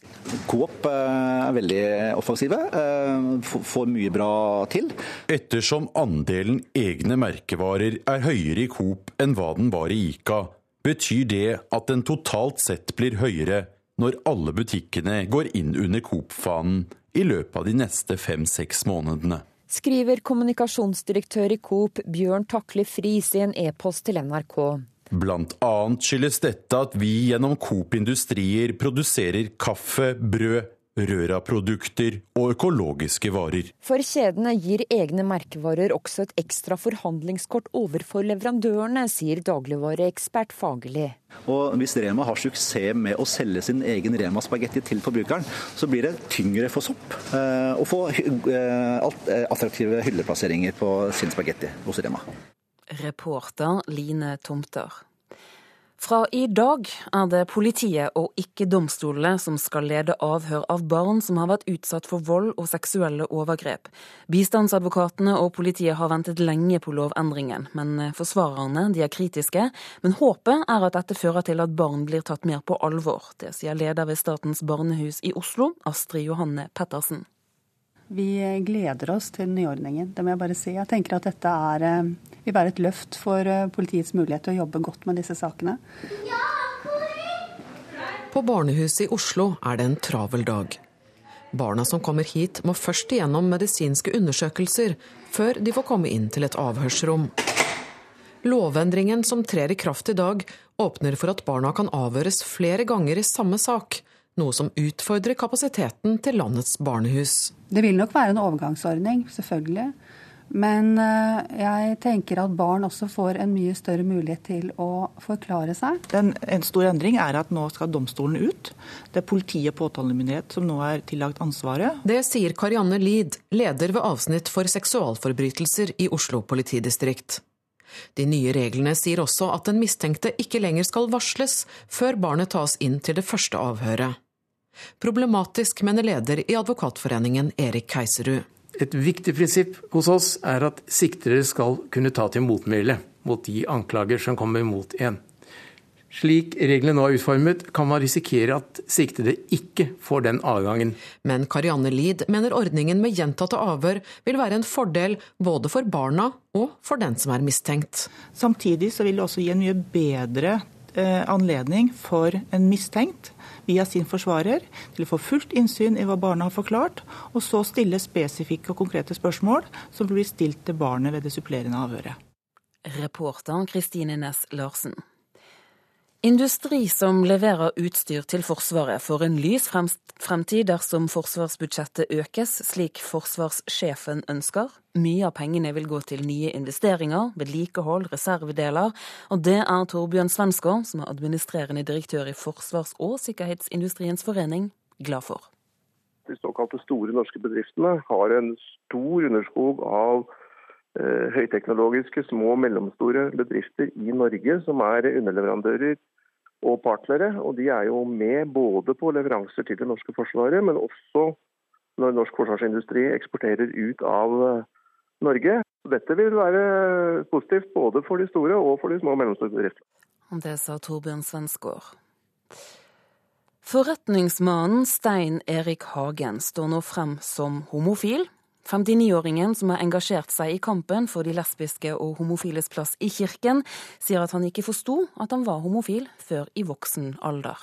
[SPEAKER 38] Coop eh, er veldig offensive, eh, får mye bra til.
[SPEAKER 31] Ettersom andelen egne merkevarer er høyere i Coop enn hva den var i Ica, betyr det at den totalt sett blir høyere når alle butikkene går inn under Coop-fanen i løpet av de neste fem-seks månedene.
[SPEAKER 53] Skriver kommunikasjonsdirektør i Coop Bjørn Takle Friis i en e-post til NRK.
[SPEAKER 31] Blant annet skyldes dette at vi gjennom Coop Industrier produserer kaffe, brød, Røra-produkter og økologiske varer.
[SPEAKER 53] For kjedene gir egne merkevarer også et ekstra forhandlingskort overfor leverandørene, sier dagligvareekspert Fagerli.
[SPEAKER 38] Og Hvis Rema har suksess med å selge sin egen Rema-spagetti til forbrukeren, så blir det tyngre for Sopp eh, å få eh, eh, attraktive hylleplasseringer på sin spagetti hos Rema.
[SPEAKER 1] Reporter Line Tomter. Fra i dag er det politiet og ikke domstolene som skal lede avhør av barn som har vært utsatt for vold og seksuelle overgrep. Bistandsadvokatene og politiet har ventet lenge på lovendringen, men forsvarerne er kritiske. Men håpet er at dette fører til at barn blir tatt mer på alvor. Det sier leder ved Statens barnehus i Oslo, Astrid Johanne Pettersen.
[SPEAKER 54] Vi gleder oss til den nye ordningen, det må jeg bare si. Jeg tenker at dette er, eh, vil være et løft for eh, politiets mulighet til å jobbe godt med disse sakene.
[SPEAKER 55] På barnehuset i Oslo er det en travel dag. Barna som kommer hit må først igjennom medisinske undersøkelser før de får komme inn til et avhørsrom. Lovendringen som trer i kraft i dag, åpner for at barna kan avhøres flere ganger i samme sak noe som utfordrer kapasiteten til landets barnehus.
[SPEAKER 54] Det vil nok være en overgangsordning, selvfølgelig. Men eh, jeg tenker at barn også får en mye større mulighet til å forklare seg.
[SPEAKER 32] Den, en stor endring er at nå skal domstolen ut. Det er politi og påtalemyndighet som nå er tillagt ansvaret.
[SPEAKER 55] Det sier Karianne Lid, leder ved avsnitt for seksualforbrytelser i Oslo politidistrikt. De nye reglene sier også at den mistenkte ikke lenger skal varsles før barnet tas inn til det første avhøret. Problematisk, mener leder i Advokatforeningen Erik Keiserud.
[SPEAKER 56] Et viktig prinsipp hos oss er at siktere skal kunne ta til motmæle mot de anklager som kommer mot en. Slik reglene nå er utformet, kan man risikere at siktede ikke får den adgangen.
[SPEAKER 55] Men Karianne Lid mener ordningen med gjentatte avhør vil være en fordel både for barna og for den som er mistenkt.
[SPEAKER 32] Samtidig så vil det også gi en mye bedre eh, anledning for en mistenkt via sin forsvarer til å få fullt innsyn i hva barna har forklart, og så stille spesifikke og konkrete spørsmål som blir stilt til barnet ved det supplerende avhøret.
[SPEAKER 1] Reporter Kristine Næss Larsen. Industri som leverer utstyr til Forsvaret, får en lys fremtid dersom forsvarsbudsjettet økes, slik forsvarssjefen ønsker. Mye av pengene vil gå til nye investeringer, vedlikehold, reservedeler. Og det er Torbjørn Svensgaard, som er administrerende direktør i Forsvars- og sikkerhetsindustriens forening, glad for.
[SPEAKER 57] De såkalte store norske bedriftene har en stor underskog av høyteknologiske små og mellomstore bedrifter i Norge som er underleverandører og partnere. Og de er jo med både på leveranser til det norske forsvaret, men også når norsk forsvarsindustri eksporterer ut av eh, Norge. Dette vil være positivt både for de store og for de små og mellomstore bedriftene.
[SPEAKER 1] Det sa Torbjørn Svensgaard. Forretningsmannen Stein Erik Hagen står nå frem som homofil. 59-åringen som har engasjert seg i kampen for de lesbiske og homofiles plass i kirken, sier at han ikke forsto at han var homofil før i voksen alder.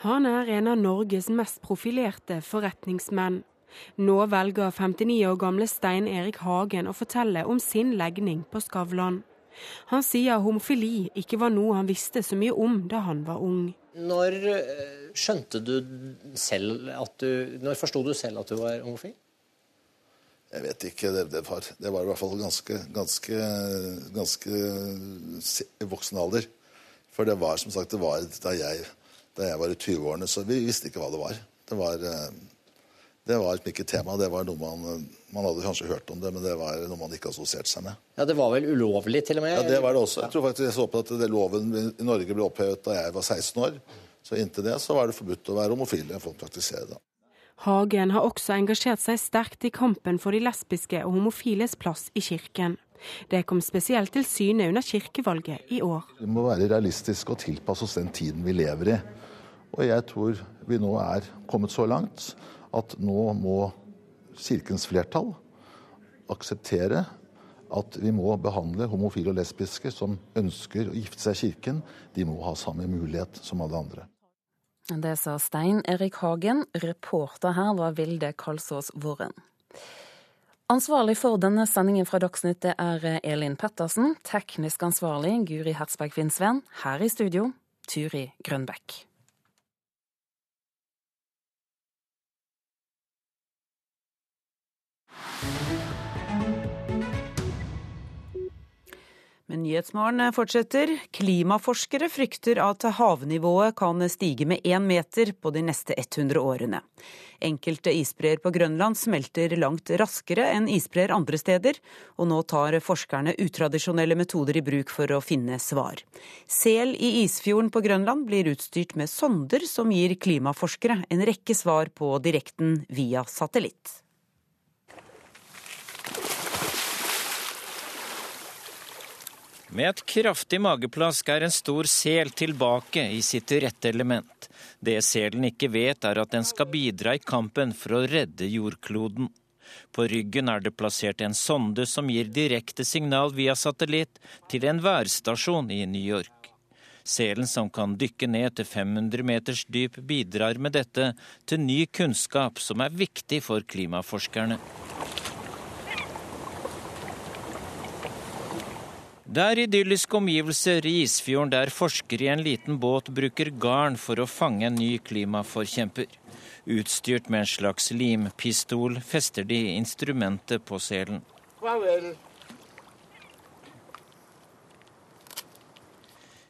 [SPEAKER 58] Han er en av Norges mest profilerte forretningsmenn. Nå velger 59 år gamle Stein Erik Hagen å fortelle om sin legning på Skavlan. Han sier homofili ikke var noe han visste så mye om da han var ung.
[SPEAKER 59] Når eh, skjønte du selv at du Når forsto du selv at du var homofil?
[SPEAKER 60] Jeg vet ikke. Det, det, var, det var, i hvert fall ganske, ganske, ganske voksen alder.
[SPEAKER 31] For det var som sagt, det var da jeg, da jeg var i 20-årene, så vi visste ikke hva det var. Det var, det var ikke tema. Det var noe man, man hadde kanskje hørt om det, men det var noe man ikke assosierte seg med.
[SPEAKER 61] Ja, Det var vel ulovlig, til og med?
[SPEAKER 31] Ja, det var det også. Jeg tror faktisk jeg så på at det loven i Norge ble opphevet da jeg var 16 år. Så inntil det så var det forbudt å være homofile. Folk praktiserer det.
[SPEAKER 62] Hagen har også engasjert seg sterkt i kampen for de lesbiske og homofiles plass i kirken. Det kom spesielt til syne under kirkevalget i år.
[SPEAKER 31] Vi må være realistiske og tilpasse oss den tiden vi lever i. Og jeg tror vi nå er kommet så langt at nå må Kirkens flertall akseptere at vi må behandle homofile og lesbiske som ønsker å gifte seg i kirken. De må ha samme mulighet som alle andre.
[SPEAKER 1] Det sa Stein Erik Hagen. Reporter her var Vilde Kalsås Våren. Ansvarlig for denne sendingen fra Dagsnytt er Elin Pettersen. Teknisk ansvarlig Guri Hertzberg Finnsveen. Her i studio Turi Grønbekk.
[SPEAKER 7] Men Nyhetsmorgen fortsetter. Klimaforskere frykter at havnivået kan stige med én meter på de neste 100 årene. Enkelte isbreer på Grønland smelter langt raskere enn isbreer andre steder, og nå tar forskerne utradisjonelle metoder i bruk for å finne svar. Sel i isfjorden på Grønland blir utstyrt med sonder som gir klimaforskere en rekke svar på direkten via satellitt.
[SPEAKER 63] Med et kraftig mageplask er en stor sel tilbake i sitt rette element. Det selen ikke vet, er at den skal bidra i kampen for å redde jordkloden. På ryggen er det plassert en sonde som gir direkte signal via satellitt til en værstasjon i New York. Selen som kan dykke ned til 500 meters dyp, bidrar med dette til ny kunnskap som er viktig for klimaforskerne. Det er idylliske omgivelser i Isfjorden der forskere i en liten båt bruker garn for å fange en ny klimaforkjemper. Utstyrt med en slags limpistol fester de instrumentet på selen.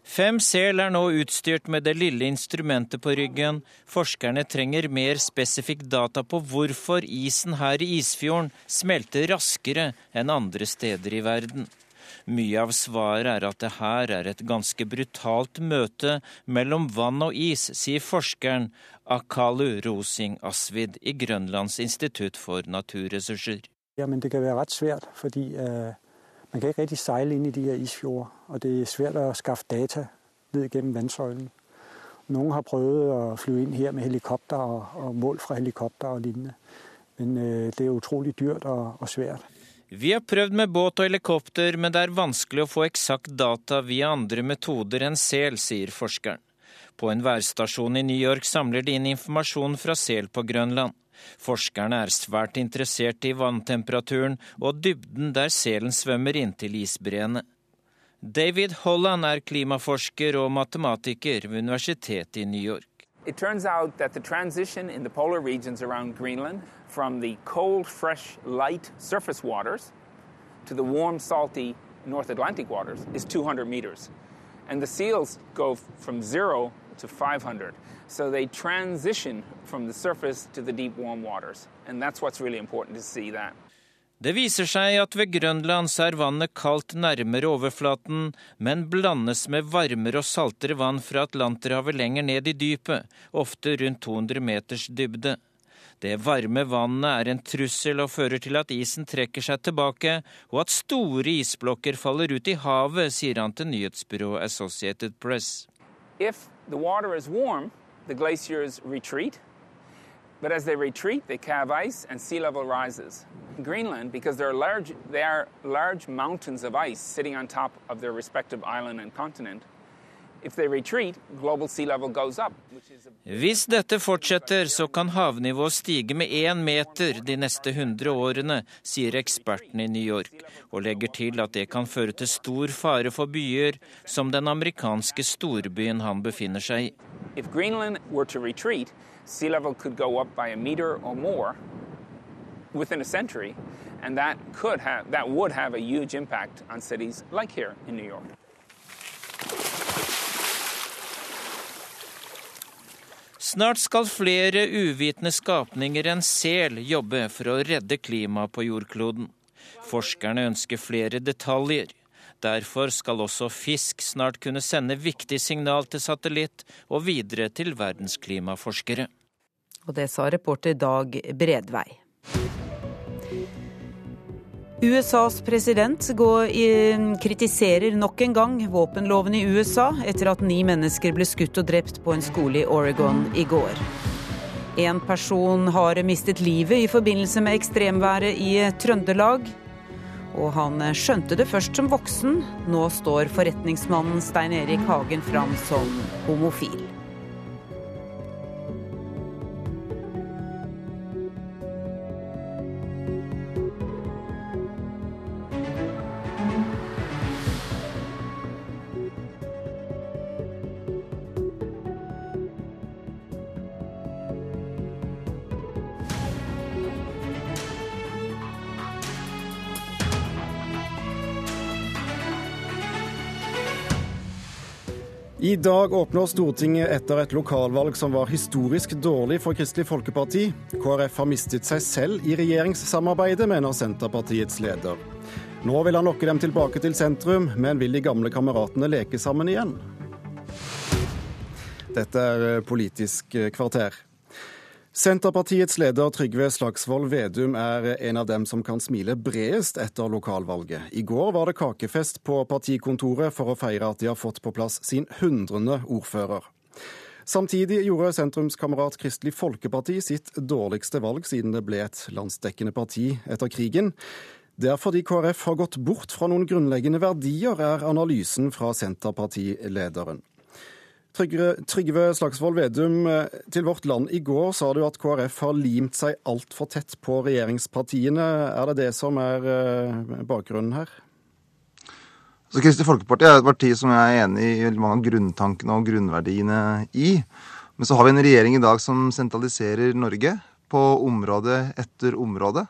[SPEAKER 63] Fem sel er nå utstyrt med det lille instrumentet på ryggen. Forskerne trenger mer spesifikk data på hvorfor isen her i Isfjorden smelter raskere enn andre steder i verden. Mye av svaret er at det her er et ganske brutalt møte mellom vann og is, sier forskeren Akalu Rosing Asvid i Grønlands institutt for naturressurser.
[SPEAKER 56] Ja, men det kan være rett svært, fordi uh, man kan ikke riktig seile inn i de her isfjorder. Og det er svært å skaffe data ned gjennom vannsøylen. Noen har prøvd å fly inn her med helikopter og, og mål fra helikopter og lignende. Men uh, det er utrolig dyrt og, og svært.
[SPEAKER 63] Vi har prøvd med båt og helikopter, men det er vanskelig å få eksakt data via andre metoder enn sel, sier forskeren. På en værstasjon i New York samler de inn informasjon fra sel på Grønland. Forskerne er svært interessert i vanntemperaturen og dybden der selen svømmer inntil isbreene. David Holland er klimaforsker og matematiker ved Universitetet i New York.
[SPEAKER 64] It turns out that the transition in the polar regions around Greenland from the cold, fresh, light surface waters to the warm, salty North Atlantic waters is 200 meters. And the seals go from zero to 500. So they transition from the surface to the deep, warm waters. And that's what's really important to see that.
[SPEAKER 63] Det viser seg at ved Grønland så er vannet kaldt nærmere overflaten, men blandes med varmere og saltere vann fra Atlanterhavet lenger ned i dypet, ofte rundt 200 meters dybde. Det varme vannet er en trussel og fører til at isen trekker seg tilbake, og at store isblokker faller ut i havet, sier han til nyhetsbyrået Associated Press.
[SPEAKER 64] If the water is warm, the glaciers. But as they retreat, they calve ice and sea level rises. In Greenland, because there are large, they are large mountains of ice sitting on top of their respective island and continent, if they retreat, global sea level goes up.
[SPEAKER 63] Hvis dette fortsetter, så kan havnivået stige med én meter de neste 100 årene, sier eksperten i New York, og legger til at det kan føre til stor fare for byer som den amerikanske storbyen han befinner seg i.
[SPEAKER 64] If Greenland were to retreat, sea level could go up by a meter or more within a century, and that could have that would have a huge impact on cities like here in New York.
[SPEAKER 63] Snart skal flere uvitende skapninger enn sel jobbe for å redde klimaet på jordkloden. Forskerne ønsker flere detaljer. Derfor skal også fisk snart kunne sende viktig signal til satellitt og videre til verdens klimaforskere.
[SPEAKER 1] Og det sa reporter Dag Bredvei. USAs president går, kritiserer nok en gang våpenloven i USA etter at ni mennesker ble skutt og drept på en skole i Oregon i går. En person har mistet livet i forbindelse med ekstremværet i Trøndelag. Og han skjønte det først som voksen. Nå står forretningsmannen Stein Erik Hagen fram som homofil.
[SPEAKER 65] I dag åpner Stortinget etter et lokalvalg som var historisk dårlig for Kristelig Folkeparti. KrF har mistet seg selv i regjeringssamarbeidet, mener Senterpartiets leder. Nå vil han lokke dem tilbake til sentrum, men vil de gamle kameratene leke sammen igjen? Dette er Politisk kvarter. Senterpartiets leder Trygve Slagsvold Vedum er en av dem som kan smile bredest etter lokalvalget. I går var det kakefest på partikontoret for å feire at de har fått på plass sin hundrende ordfører. Samtidig gjorde sentrumskamerat Kristelig Folkeparti sitt dårligste valg siden det ble et landsdekkende parti etter krigen. Det er fordi KrF har gått bort fra noen grunnleggende verdier, er analysen fra Senterpartilederen. Trygve, Trygve Slagsvold Vedum, eh, til Vårt Land i går sa du at KrF har limt seg altfor tett på regjeringspartiene. Er det det som er eh, bakgrunnen her?
[SPEAKER 56] Så Kristelig Folkeparti er et parti som jeg er enig i mange av grunntankene og grunnverdiene i. Men så har vi en regjering i dag som sentraliserer Norge på område etter område.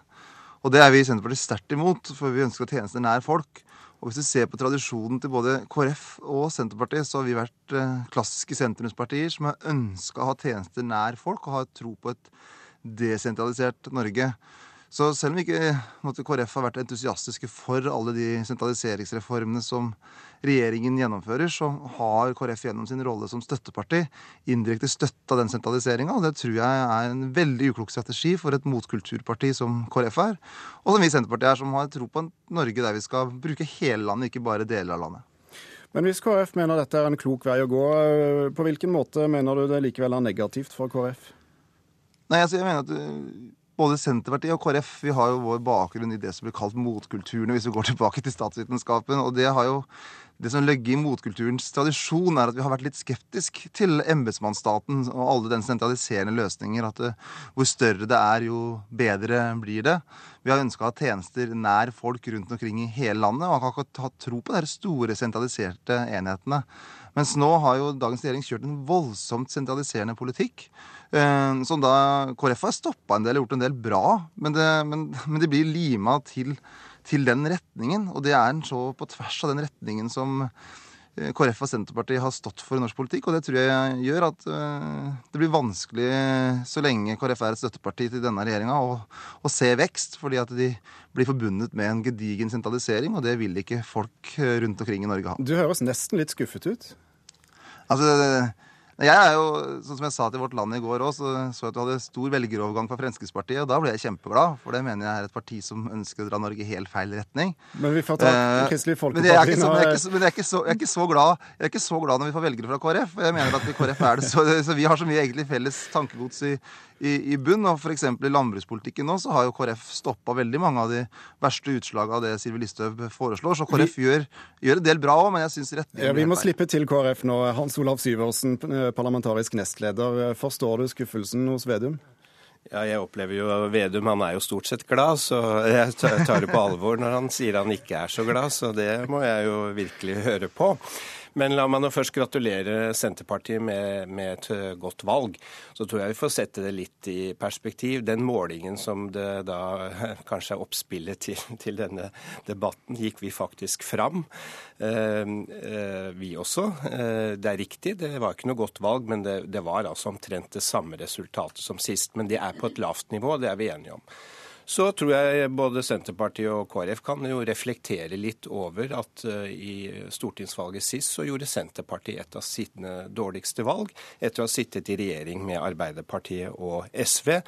[SPEAKER 56] Og det er vi i Senterpartiet sterkt imot, for vi ønsker tjenester nær folk. Og Hvis du ser på tradisjonen til både KrF og Senterpartiet, så har vi vært eh, klassiske sentrumspartier som har ønska å ha tjenester nær folk og har tro på et desentralisert Norge. Så selv om ikke måtte, KrF har vært entusiastiske for alle de sentraliseringsreformene som regjeringen gjennomfører, så har KrF gjennom sin rolle som støtteparti indirekte støtta den sentraliseringa. Det tror jeg er en veldig uklok strategi for et motkulturparti som KrF er. Og som vi i Senterpartiet er, som har tro på en Norge der vi skal bruke hele landet, ikke bare deler av landet.
[SPEAKER 65] Men hvis KrF mener dette er en klok vei å gå, på hvilken måte mener du det likevel er negativt for KrF?
[SPEAKER 56] Nei, altså jeg mener at både Senterpartiet og KrF vi har jo vår bakgrunn i det som blir kalt motkulturene, hvis vi går tilbake til statsvitenskapen. og det har jo det som ligger i motkulturens tradisjon, er at vi har vært litt skeptisk til embetsmannsstaten og alle den sentraliserende løsninger. At det, hvor større det er, jo bedre blir det. Vi har ønska å ha tjenester nær folk rundt omkring i hele landet, og har ikke hatt tro på de store sentraliserte enhetene. Mens nå har jo dagens regjering kjørt en voldsomt sentraliserende politikk. Eh, som da KrF har stoppa en del og gjort en del bra, men det, men, men det blir lima til til den retningen. Og det er en så på tvers av den retningen som eh, KrF og Senterpartiet har stått for i norsk politikk. Og det tror jeg gjør at eh, det blir vanskelig, så lenge KrF er et støtteparti til denne regjeringa, å, å, se vekst. Fordi at de blir forbundet med en gedigen sentralisering, og det vil ikke folk rundt omkring i Norge ha.
[SPEAKER 65] Du høres nesten litt skuffet ut.
[SPEAKER 56] Altså, jeg er jo, sånn som jeg sa til Vårt Land i går òg, så så jeg at du hadde stor velgerovergang fra Fremskrittspartiet. Og da ble jeg kjempeglad, for det mener jeg er et parti som ønsker å dra Norge i helt feil retning.
[SPEAKER 65] Men vi får ta eh, Kristelig Folkeparti
[SPEAKER 56] Men jeg er ikke så, jeg er ikke så, jeg er ikke så glad Jeg er ikke så glad når vi får velgere fra KrF. Jeg mener at KrF er det, så, så vi har så mye egentlig felles tankegods i, i, i bunn. og F.eks. i landbrukspolitikken nå så har jo KrF stoppa veldig mange av de verste utslagene av det Sylvi Listhaug foreslår. Så KrF vi, gjør, gjør, en del bra òg, men jeg syns retningen
[SPEAKER 65] ja, Vi må slippe til KrF nå. Hans Olav Syversen, eh, parlamentarisk nestleder. Forstår du skuffelsen hos Vedum?
[SPEAKER 66] Ja, jeg opplever jo Vedum, han er jo stort sett glad, så jeg tar det på alvor når han sier han ikke er så glad, så det må jeg jo virkelig høre på. Men la meg nå først gratulere Senterpartiet med, med, et eh, godt valg. Så tror jeg vi får sette det litt i perspektiv. Den målingen som det da kanskje er oppspillet til, til denne debatten, gikk vi faktisk fram. Eh, eh, vi også. Eh, det er riktig, det var ikke noe godt valg, men det, det var altså omtrent det samme resultatet som sist. Men det er på et lavt nivå, det er vi enige om. Så tror jeg både Senterpartiet og KrF kan jo reflektere litt over at uh, i stortingsvalget sist så gjorde Senterpartiet et av sine dårligste valg, etter å ha sittet i regjering med Arbeiderpartiet og SV.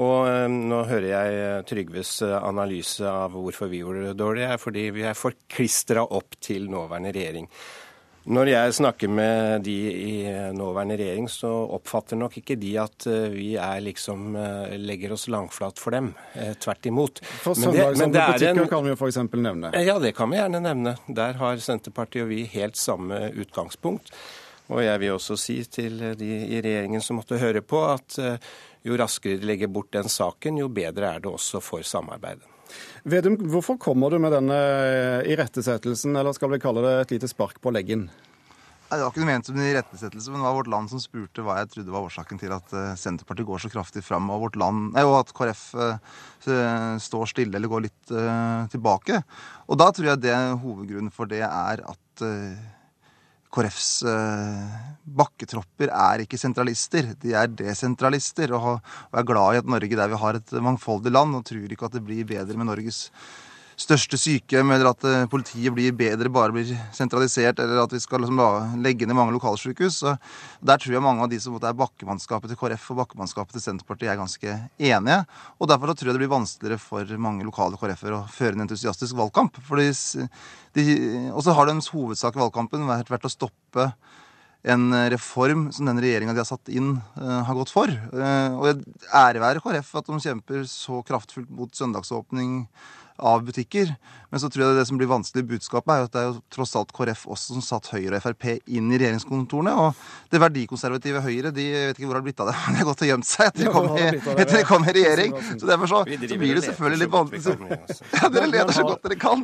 [SPEAKER 66] Og uh, nå hører jeg Trygves analyse av hvorfor vi gjorde det dårlig, er fordi vi er forklistra opp til nåværende regjering. Når jeg snakker med de i nåværende regjering, så oppfatter nok ikke de at eh, vi er liksom eh, legger oss langflat for dem. Eh, tvert imot.
[SPEAKER 65] For søndagsåpne butikker en... kan vi jo f.eks. nevne.
[SPEAKER 66] Ja, det kan vi gjerne nevne. Der har Senterpartiet og vi helt samme utgangspunkt. Og jeg vil også si til de i regjeringen som måtte høre på, at jo raskere de legger bort den saken, jo bedre er det også for samarbeidet.
[SPEAKER 65] Vedum, hvorfor kommer du med denne irettesettelsen, eller skal vi kalle det et lite spark på leggen?
[SPEAKER 56] Det var ikke ment som en irettesettelse, men det var Vårt Land som spurte hva jeg trodde var årsaken til at eh, Senterpartiet går så kraftig fram, og, vårt land, nei, og at KrF uh, står stille eller går litt tilbake. Og da tror jeg det hovedgrunnen for det er at KrFs eh, bakketropper er ikke sentralister, de er desentralister. Og, er glad i et Norge der vi har et mangfoldig land, og tror ikke at det blir bedre med Norges største sykehjem, eller at eh, politiet blir bedre, bare blir sentralisert, eller at vi skal liksom legge ned mange lokalsykehus. Der tror jeg mange av de som er bakkemannskapet til KrF og bakkemannskapet til Senterpartiet, er ganske enige. Og derfor tror jeg det blir vanskeligere for mange lokale KrF-er å føre en entusiastisk valgkamp. Og så har deres hovedsak i valgkampen vært å stoppe en reform som den regjeringa de har satt inn, uh, har gått for. Uh, og ære være KrF at de kjemper så kraftfullt mot søndagsåpning av butikker. Men så tror jeg det som blir vanskelig i budskapet, er at det er jo tross alt KrF også som satt Høyre og Frp inn i regjeringskontorene. Og det verdikonservative Høyre, de jeg vet ikke hvor det har blitt av det, men de har gått og gjemt seg etter de kom, i, etter de kom i regjering. Så derfor så, så blir det selvfølgelig litt vanskelig. Ja, dere leder så godt dere kan.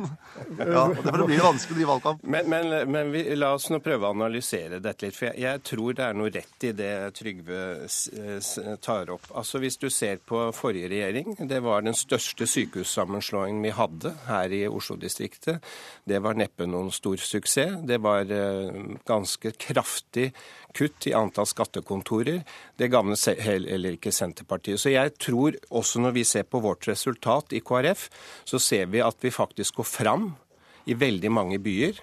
[SPEAKER 56] Ja, og Derfor blir det vanskelig å drive valgkamp.
[SPEAKER 66] Men, men, men vi, la oss nå prøve å analysere dette litt. For jeg, jeg tror det er noe rett i det Trygve tar opp. Altså Hvis du ser på forrige regjering, det var den største sykehussammenslåingen vi hadde her i Oslo-distriktet. Det var neppe noen stor suksess. Det var eh, ganske kraftig kutt i antall skattekontorer. Det gagnet heller ikke Senterpartiet. Så jeg tror også når vi ser på vårt resultat i KrF, så ser vi at vi faktisk går fram i veldig mange byer.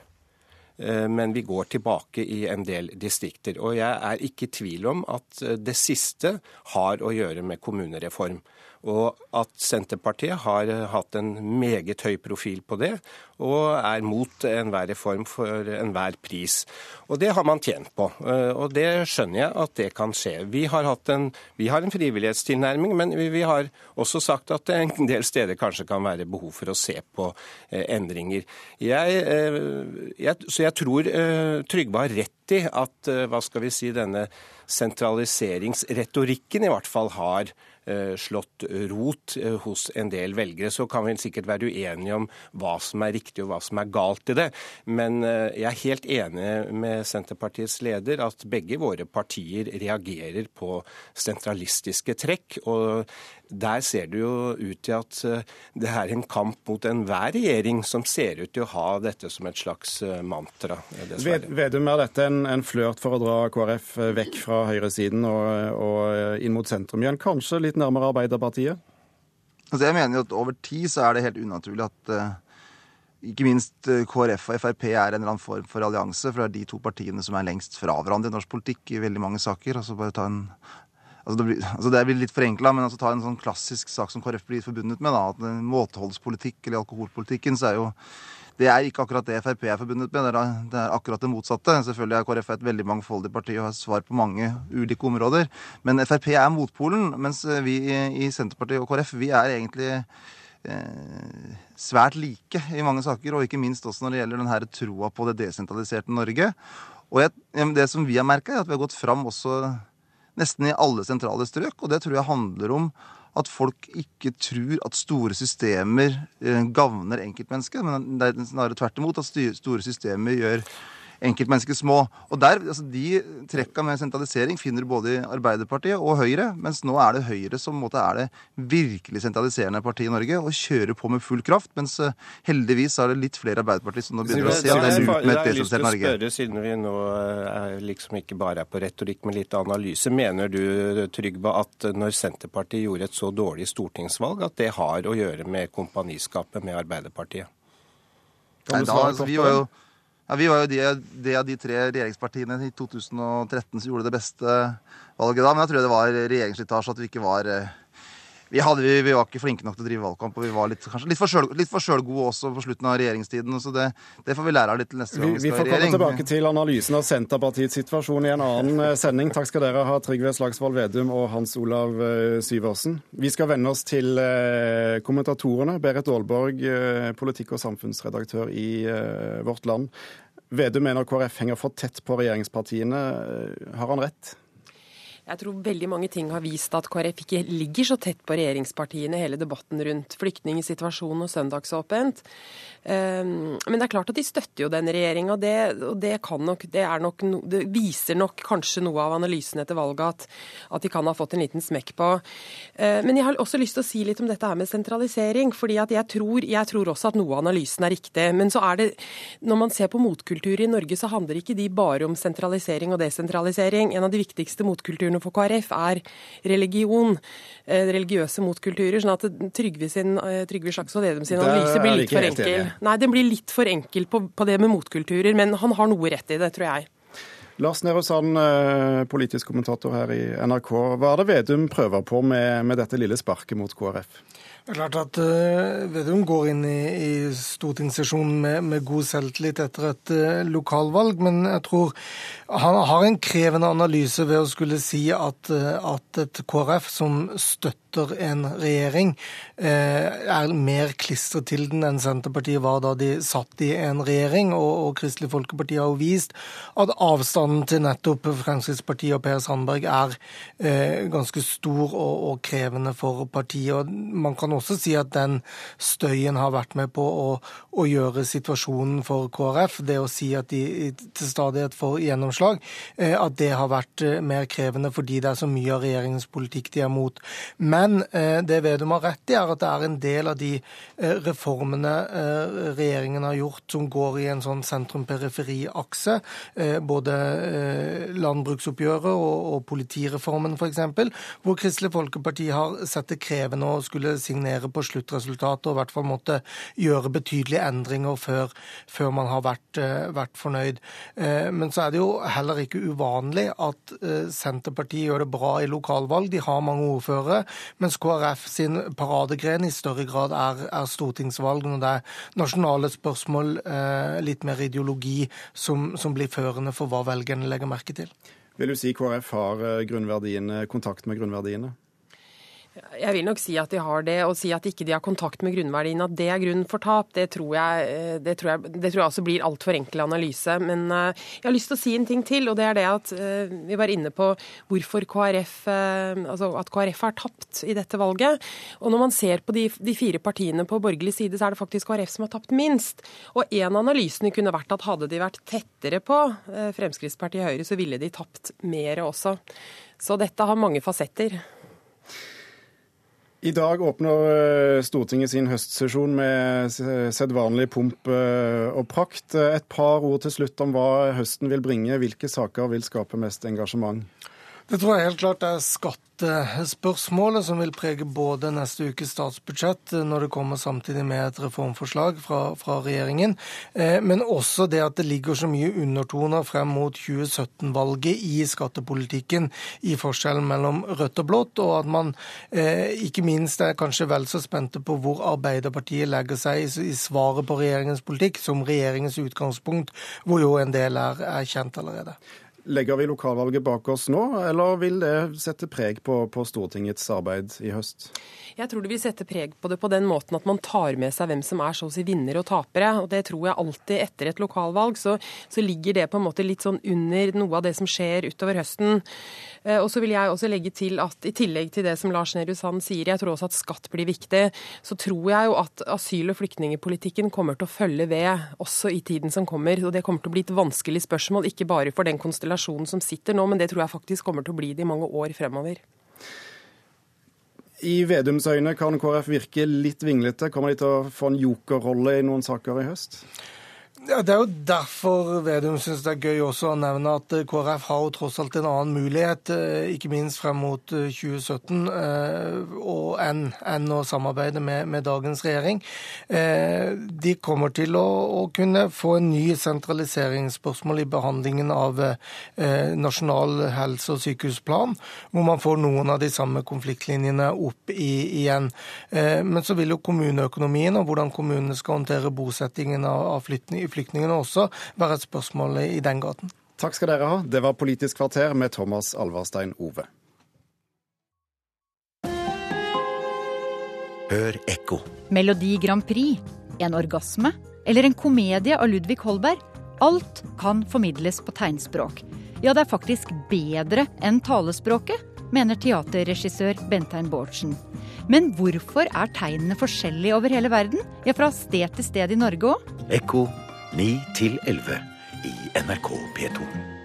[SPEAKER 66] Eh, men vi går tilbake i en del distrikter. Og jeg er ikke i tvil om at eh, det siste har å gjøre med kommunereform. Og at Senterpartiet har eh, hatt en meget høy profil på det, og er mot enhver reform for enhver pris. Og det har man tjent på. Eh, og det skjønner jeg at det kan skje. Vi har, en, vi har en frivillighetstilnærming, men vi har også sagt at det en del steder kanskje kan være behov for å se på eh, endringer. Jeg, jeg, så jeg tror Trygve har rett i at hva skal vi si, denne sentraliseringsretorikken i hvert fall har Eh, slått rot eh, hos en del velgere. Så kan vi sikkert være uenige om hva som er riktig og hva som er galt i det. Men eh, jeg er helt enig med Senterpartiets leder at begge våre partier reagerer på sentralistiske trekk. og der ser det jo ut til at det er en kamp mot enhver regjering som ser ut til å ha dette som et slags mantra.
[SPEAKER 65] Dessverre. Vedum, er dette en, en flørt for å dra KrF vekk fra høyresiden og, og inn mot sentrum igjen? Kanskje litt nærmere Arbeiderpartiet?
[SPEAKER 56] Altså jeg mener jo at Over tid så er det helt unaturlig at ikke minst eh, KrF og Frp er en eller annen form for allianse. For det er de to partiene som er lengst fra hverandre i norsk politikk i veldig mange saker. Altså bare ta en Altså det, blir, altså det blir litt forenkla, men altså ta en sånn klassisk sak som KrF blir forbundet med. da, at Måteholdspolitikk eller alkoholpolitikken, så er jo det er ikke akkurat det Frp er forbundet med, det er akkurat det motsatte. Selvfølgelig er KrF et veldig mangfoldig parti og har svar på mange ulike områder. Men Frp er motpolen, mens vi i Senterpartiet og KrF vi er egentlig eh, svært like i mange saker, og ikke minst også når det gjelder denne troa på det desentraliserte Norge. Og jeg, det som vi har merka, er at vi har gått fram også nesten i alle sentrale strøk, og det tror jeg handler om at folk ikke tror at store systemer eh, gagner enkeltmennesket, men det er snarere tvert imot at store systemer gjør enkeltmennesker små. Og der, altså De trekka med sentralisering finner du både i Arbeiderpartiet og Høyre, mens nå er det Høyre som måte, er det virkelig sentraliserende partiet i Norge, og kjører på med full kraft. Mens uh, heldigvis er det litt flere Arbeiderpartiet som nå begynner å se at det er lurt med et desentralisert Norge.
[SPEAKER 66] Jeg har lyst til å spørre, siden vi nå er liksom ikke bare er på retorikk, men litt analyse. Mener du, Trygve, at når Senterpartiet gjorde et så dårlig stortingsvalg, at det har å gjøre med kompaniskapet med Arbeiderpartiet?
[SPEAKER 56] Nei, da, altså, vi var jo ja, Vi var jo de, de, av de tre regjeringspartiene i 2013 som gjorde det beste valget da. Men jeg tror det var regjeringsslitasje at vi ikke var eh, vi, hadde, vi, vi, var ikke flinke nok til å drive valgkamp, og vi var litt, kanskje, litt, for sjølgode også på slutten av regjeringstiden. så det, det, får vi lære av litt neste gang
[SPEAKER 65] vi, vi får komme tilbake til analysen av Senterpartiets situasjon i en annen eh, sending. Takk skal dere ha, Trygve Slagsvold Vedum og Hans Olav eh, Syversen. Vi skal vende oss til eh, kommentatorene. Berit Aalborg, politikk- og samfunnsredaktør i Vårt Land. Vedum mener KrF henger for tett på regjeringspartiene. Har han rett?
[SPEAKER 67] Jeg tror veldig mange ting har vist at KrF ikke ligger så tett på regjeringspartiene hele debatten rundt flyktningsituasjonen og søndagsåpent. Ehm, men det er klart at de støtter jo den regjeringa, og, det, og det, nok, det, nok, det, viser nok kanskje noe av analysen etter valget at, at, de kan ha fått en liten smekk på. Ehm, men jeg har også lyst til å si litt om dette her med sentralisering. fordi jeg tror, jeg tror også at noe av analysen er riktig. Men så er det, når man ser på motkultur i Norge, så handler ikke de bare om sentralisering og desentralisering. En av de viktigste motkulturene for KrF er religion, eh, religiøse motkulturer. sånn at Trygve, sin, eh, Trygve Slagsvold Vedum sin analyse blir litt for enkel. Nei, den blir litt for enkel på, på, det med motkulturer, men han har noe rett i det, tror jeg.
[SPEAKER 65] Lars Nehru Sand, eh, politisk kommentator her i NRK. Hva er det Vedum prøver på med, med dette lille sparket mot KrF?
[SPEAKER 68] Det er klart at uh, Vedum går inn i, i stortingssesjonen med, med, god selvtillit etter et uh, lokalvalg, men jeg tror han har en krevende analyse ved å skulle si at, uh, at et KrF som støtter en regjering, er mer klistret til den enn Senterpartiet var da de satt i en regjering. Og, Kristelig Folkeparti har jo vist at avstanden til nettopp Fremskrittspartiet og Per Sandberg er ganske stor og, krevende for partiet. og man kan også si at den støyen har vært med på å, å gjøre situasjonen for KrF, det å si at de til stadighet får gjennomslag, eh, at det har vært eh, mer krevende fordi det er så mye av regjeringens politikk de er mot. Men eh, det Vedum har rett i, er at det er en del av de reformene regjeringen har gjort som går i en sånn sentrum-periferi-akse, både landbruksoppgjøret og politireformen f.eks., hvor Kristelig Folkeparti har sett det krevende å skulle signere på sluttresultatet og i hvert fall måtte gjøre betydelige endringer før, før man har vært, eh, vært, fornøyd. Eh, men så er det jo heller ikke uvanlig at eh, Senterpartiet gjør det bra i lokalvalg. De har mange ordførere, mens KrF sin paradegren i større grad er, er stortingsvalg når det er nasjonale spørsmål, litt mer ideologi, som, som blir førende for hva velgerne legger merke til.
[SPEAKER 65] Vil du si KrF har grunnverdiene, kontakt med grunnverdiene?
[SPEAKER 67] Jeg vil nok si at de har det. Å si at ikke de har kontakt med grunnverdien, at det er grunnen for tap, det tror jeg, eh, det tror jeg, det tror jeg også blir altfor enkel analyse. Men eh, jeg har lyst til å si en ting til, og det er det at eh, vi var inne på hvorfor KrF, altså at KrF har tapt i dette valget. Og når man ser på de, de fire partiene på borgerlig side, så er det faktisk KrF som har tapt minst. Og en av analysene kunne vært at hadde de vært tettere på Fremskrittspartiet Høyre, så ville de tapt mer også. Så dette har mange fasetter.
[SPEAKER 65] I dag åpner eh, Stortinget sin høstsesjon med sedvanlig pomp eh, og prakt. Et par ord til slutt om hva høsten vil bringe. Hvilke saker vil skape mest engasjement?
[SPEAKER 68] Det tror jeg helt klart er skattespørsmålet som vil prege både neste ukes statsbudsjett, når det kommer samtidig med et reformforslag fra, fra regjeringen, eh, men også det at det ligger så mye undertoner frem mot 2017-valget i skattepolitikken, i forskjellen mellom rødt og blått, og at man eh, ikke minst er kanskje vel så spente på hvor Arbeiderpartiet legger seg i svaret på regjeringens politikk, som regjeringens utgangspunkt, hvor jo en del er, er kjent allerede.
[SPEAKER 65] Legger vi lokalvalget bak oss nå, eller vil det sette preg på, på Stortingets arbeid i høst?
[SPEAKER 67] Jeg tror det vil sette preg på det på den måten at man tar med seg hvem som er så å si vinnere og tapere. og Det tror jeg alltid etter et lokalvalg. Så, så, ligger det på en måte litt sånn under noe av det som skjer utover høsten. Eh, og så vil jeg også legge til at i tillegg til det som Lars Nehru Sand sier, jeg tror også at skatt blir viktig, så tror jeg jo at asyl- og flyktningepolitikken kommer til å følge ved også i tiden som kommer. Og det kommer til å bli et vanskelig spørsmål, ikke bare for den konstellasjonen som sitter nå, men det tror jeg faktisk kommer til å bli det i mange år fremover.
[SPEAKER 65] I Vedums øyne kan KrF virke litt vinglete. Kommer de til å få en jokerrolle i noen saker i høst?
[SPEAKER 68] Ja, Det er jo derfor Vedum syns det er gøy også å nevne at eh, KrF har jo tross alt en annen mulighet, eh, ikke minst frem mot 2017, eh, enn, å samarbeide med, med, dagens regjering. De kommer til å, å, kunne få en ny sentraliseringsspørsmål i behandlingen av nasjonal helse- og sykehusplan, hvor man får noen av de samme konfliktlinjene opp i, igjen. Men så vil jo kommuneøkonomien og hvordan kommunene skal håndtere bosettingen av flyktninger flyktningene også være et spørsmål i den gaten.
[SPEAKER 65] Takk skal dere ha. Det var Politisk kvarter med Thomas Alvarstein Ove.
[SPEAKER 69] Hør ekko.
[SPEAKER 70] Melodi Grand Prix, en orgasme eller en komedie av Ludvig Holberg. Alt kan formidles på tegnspråk. Ja, det er faktisk bedre enn talespråket, mener teaterregissør Bentein Bårdsen. Men hvorfor er tegnene forskjellige over hele verden? Ja, fra sted til sted i Norge òg?
[SPEAKER 69] Ekko 9 11 i NRK P2.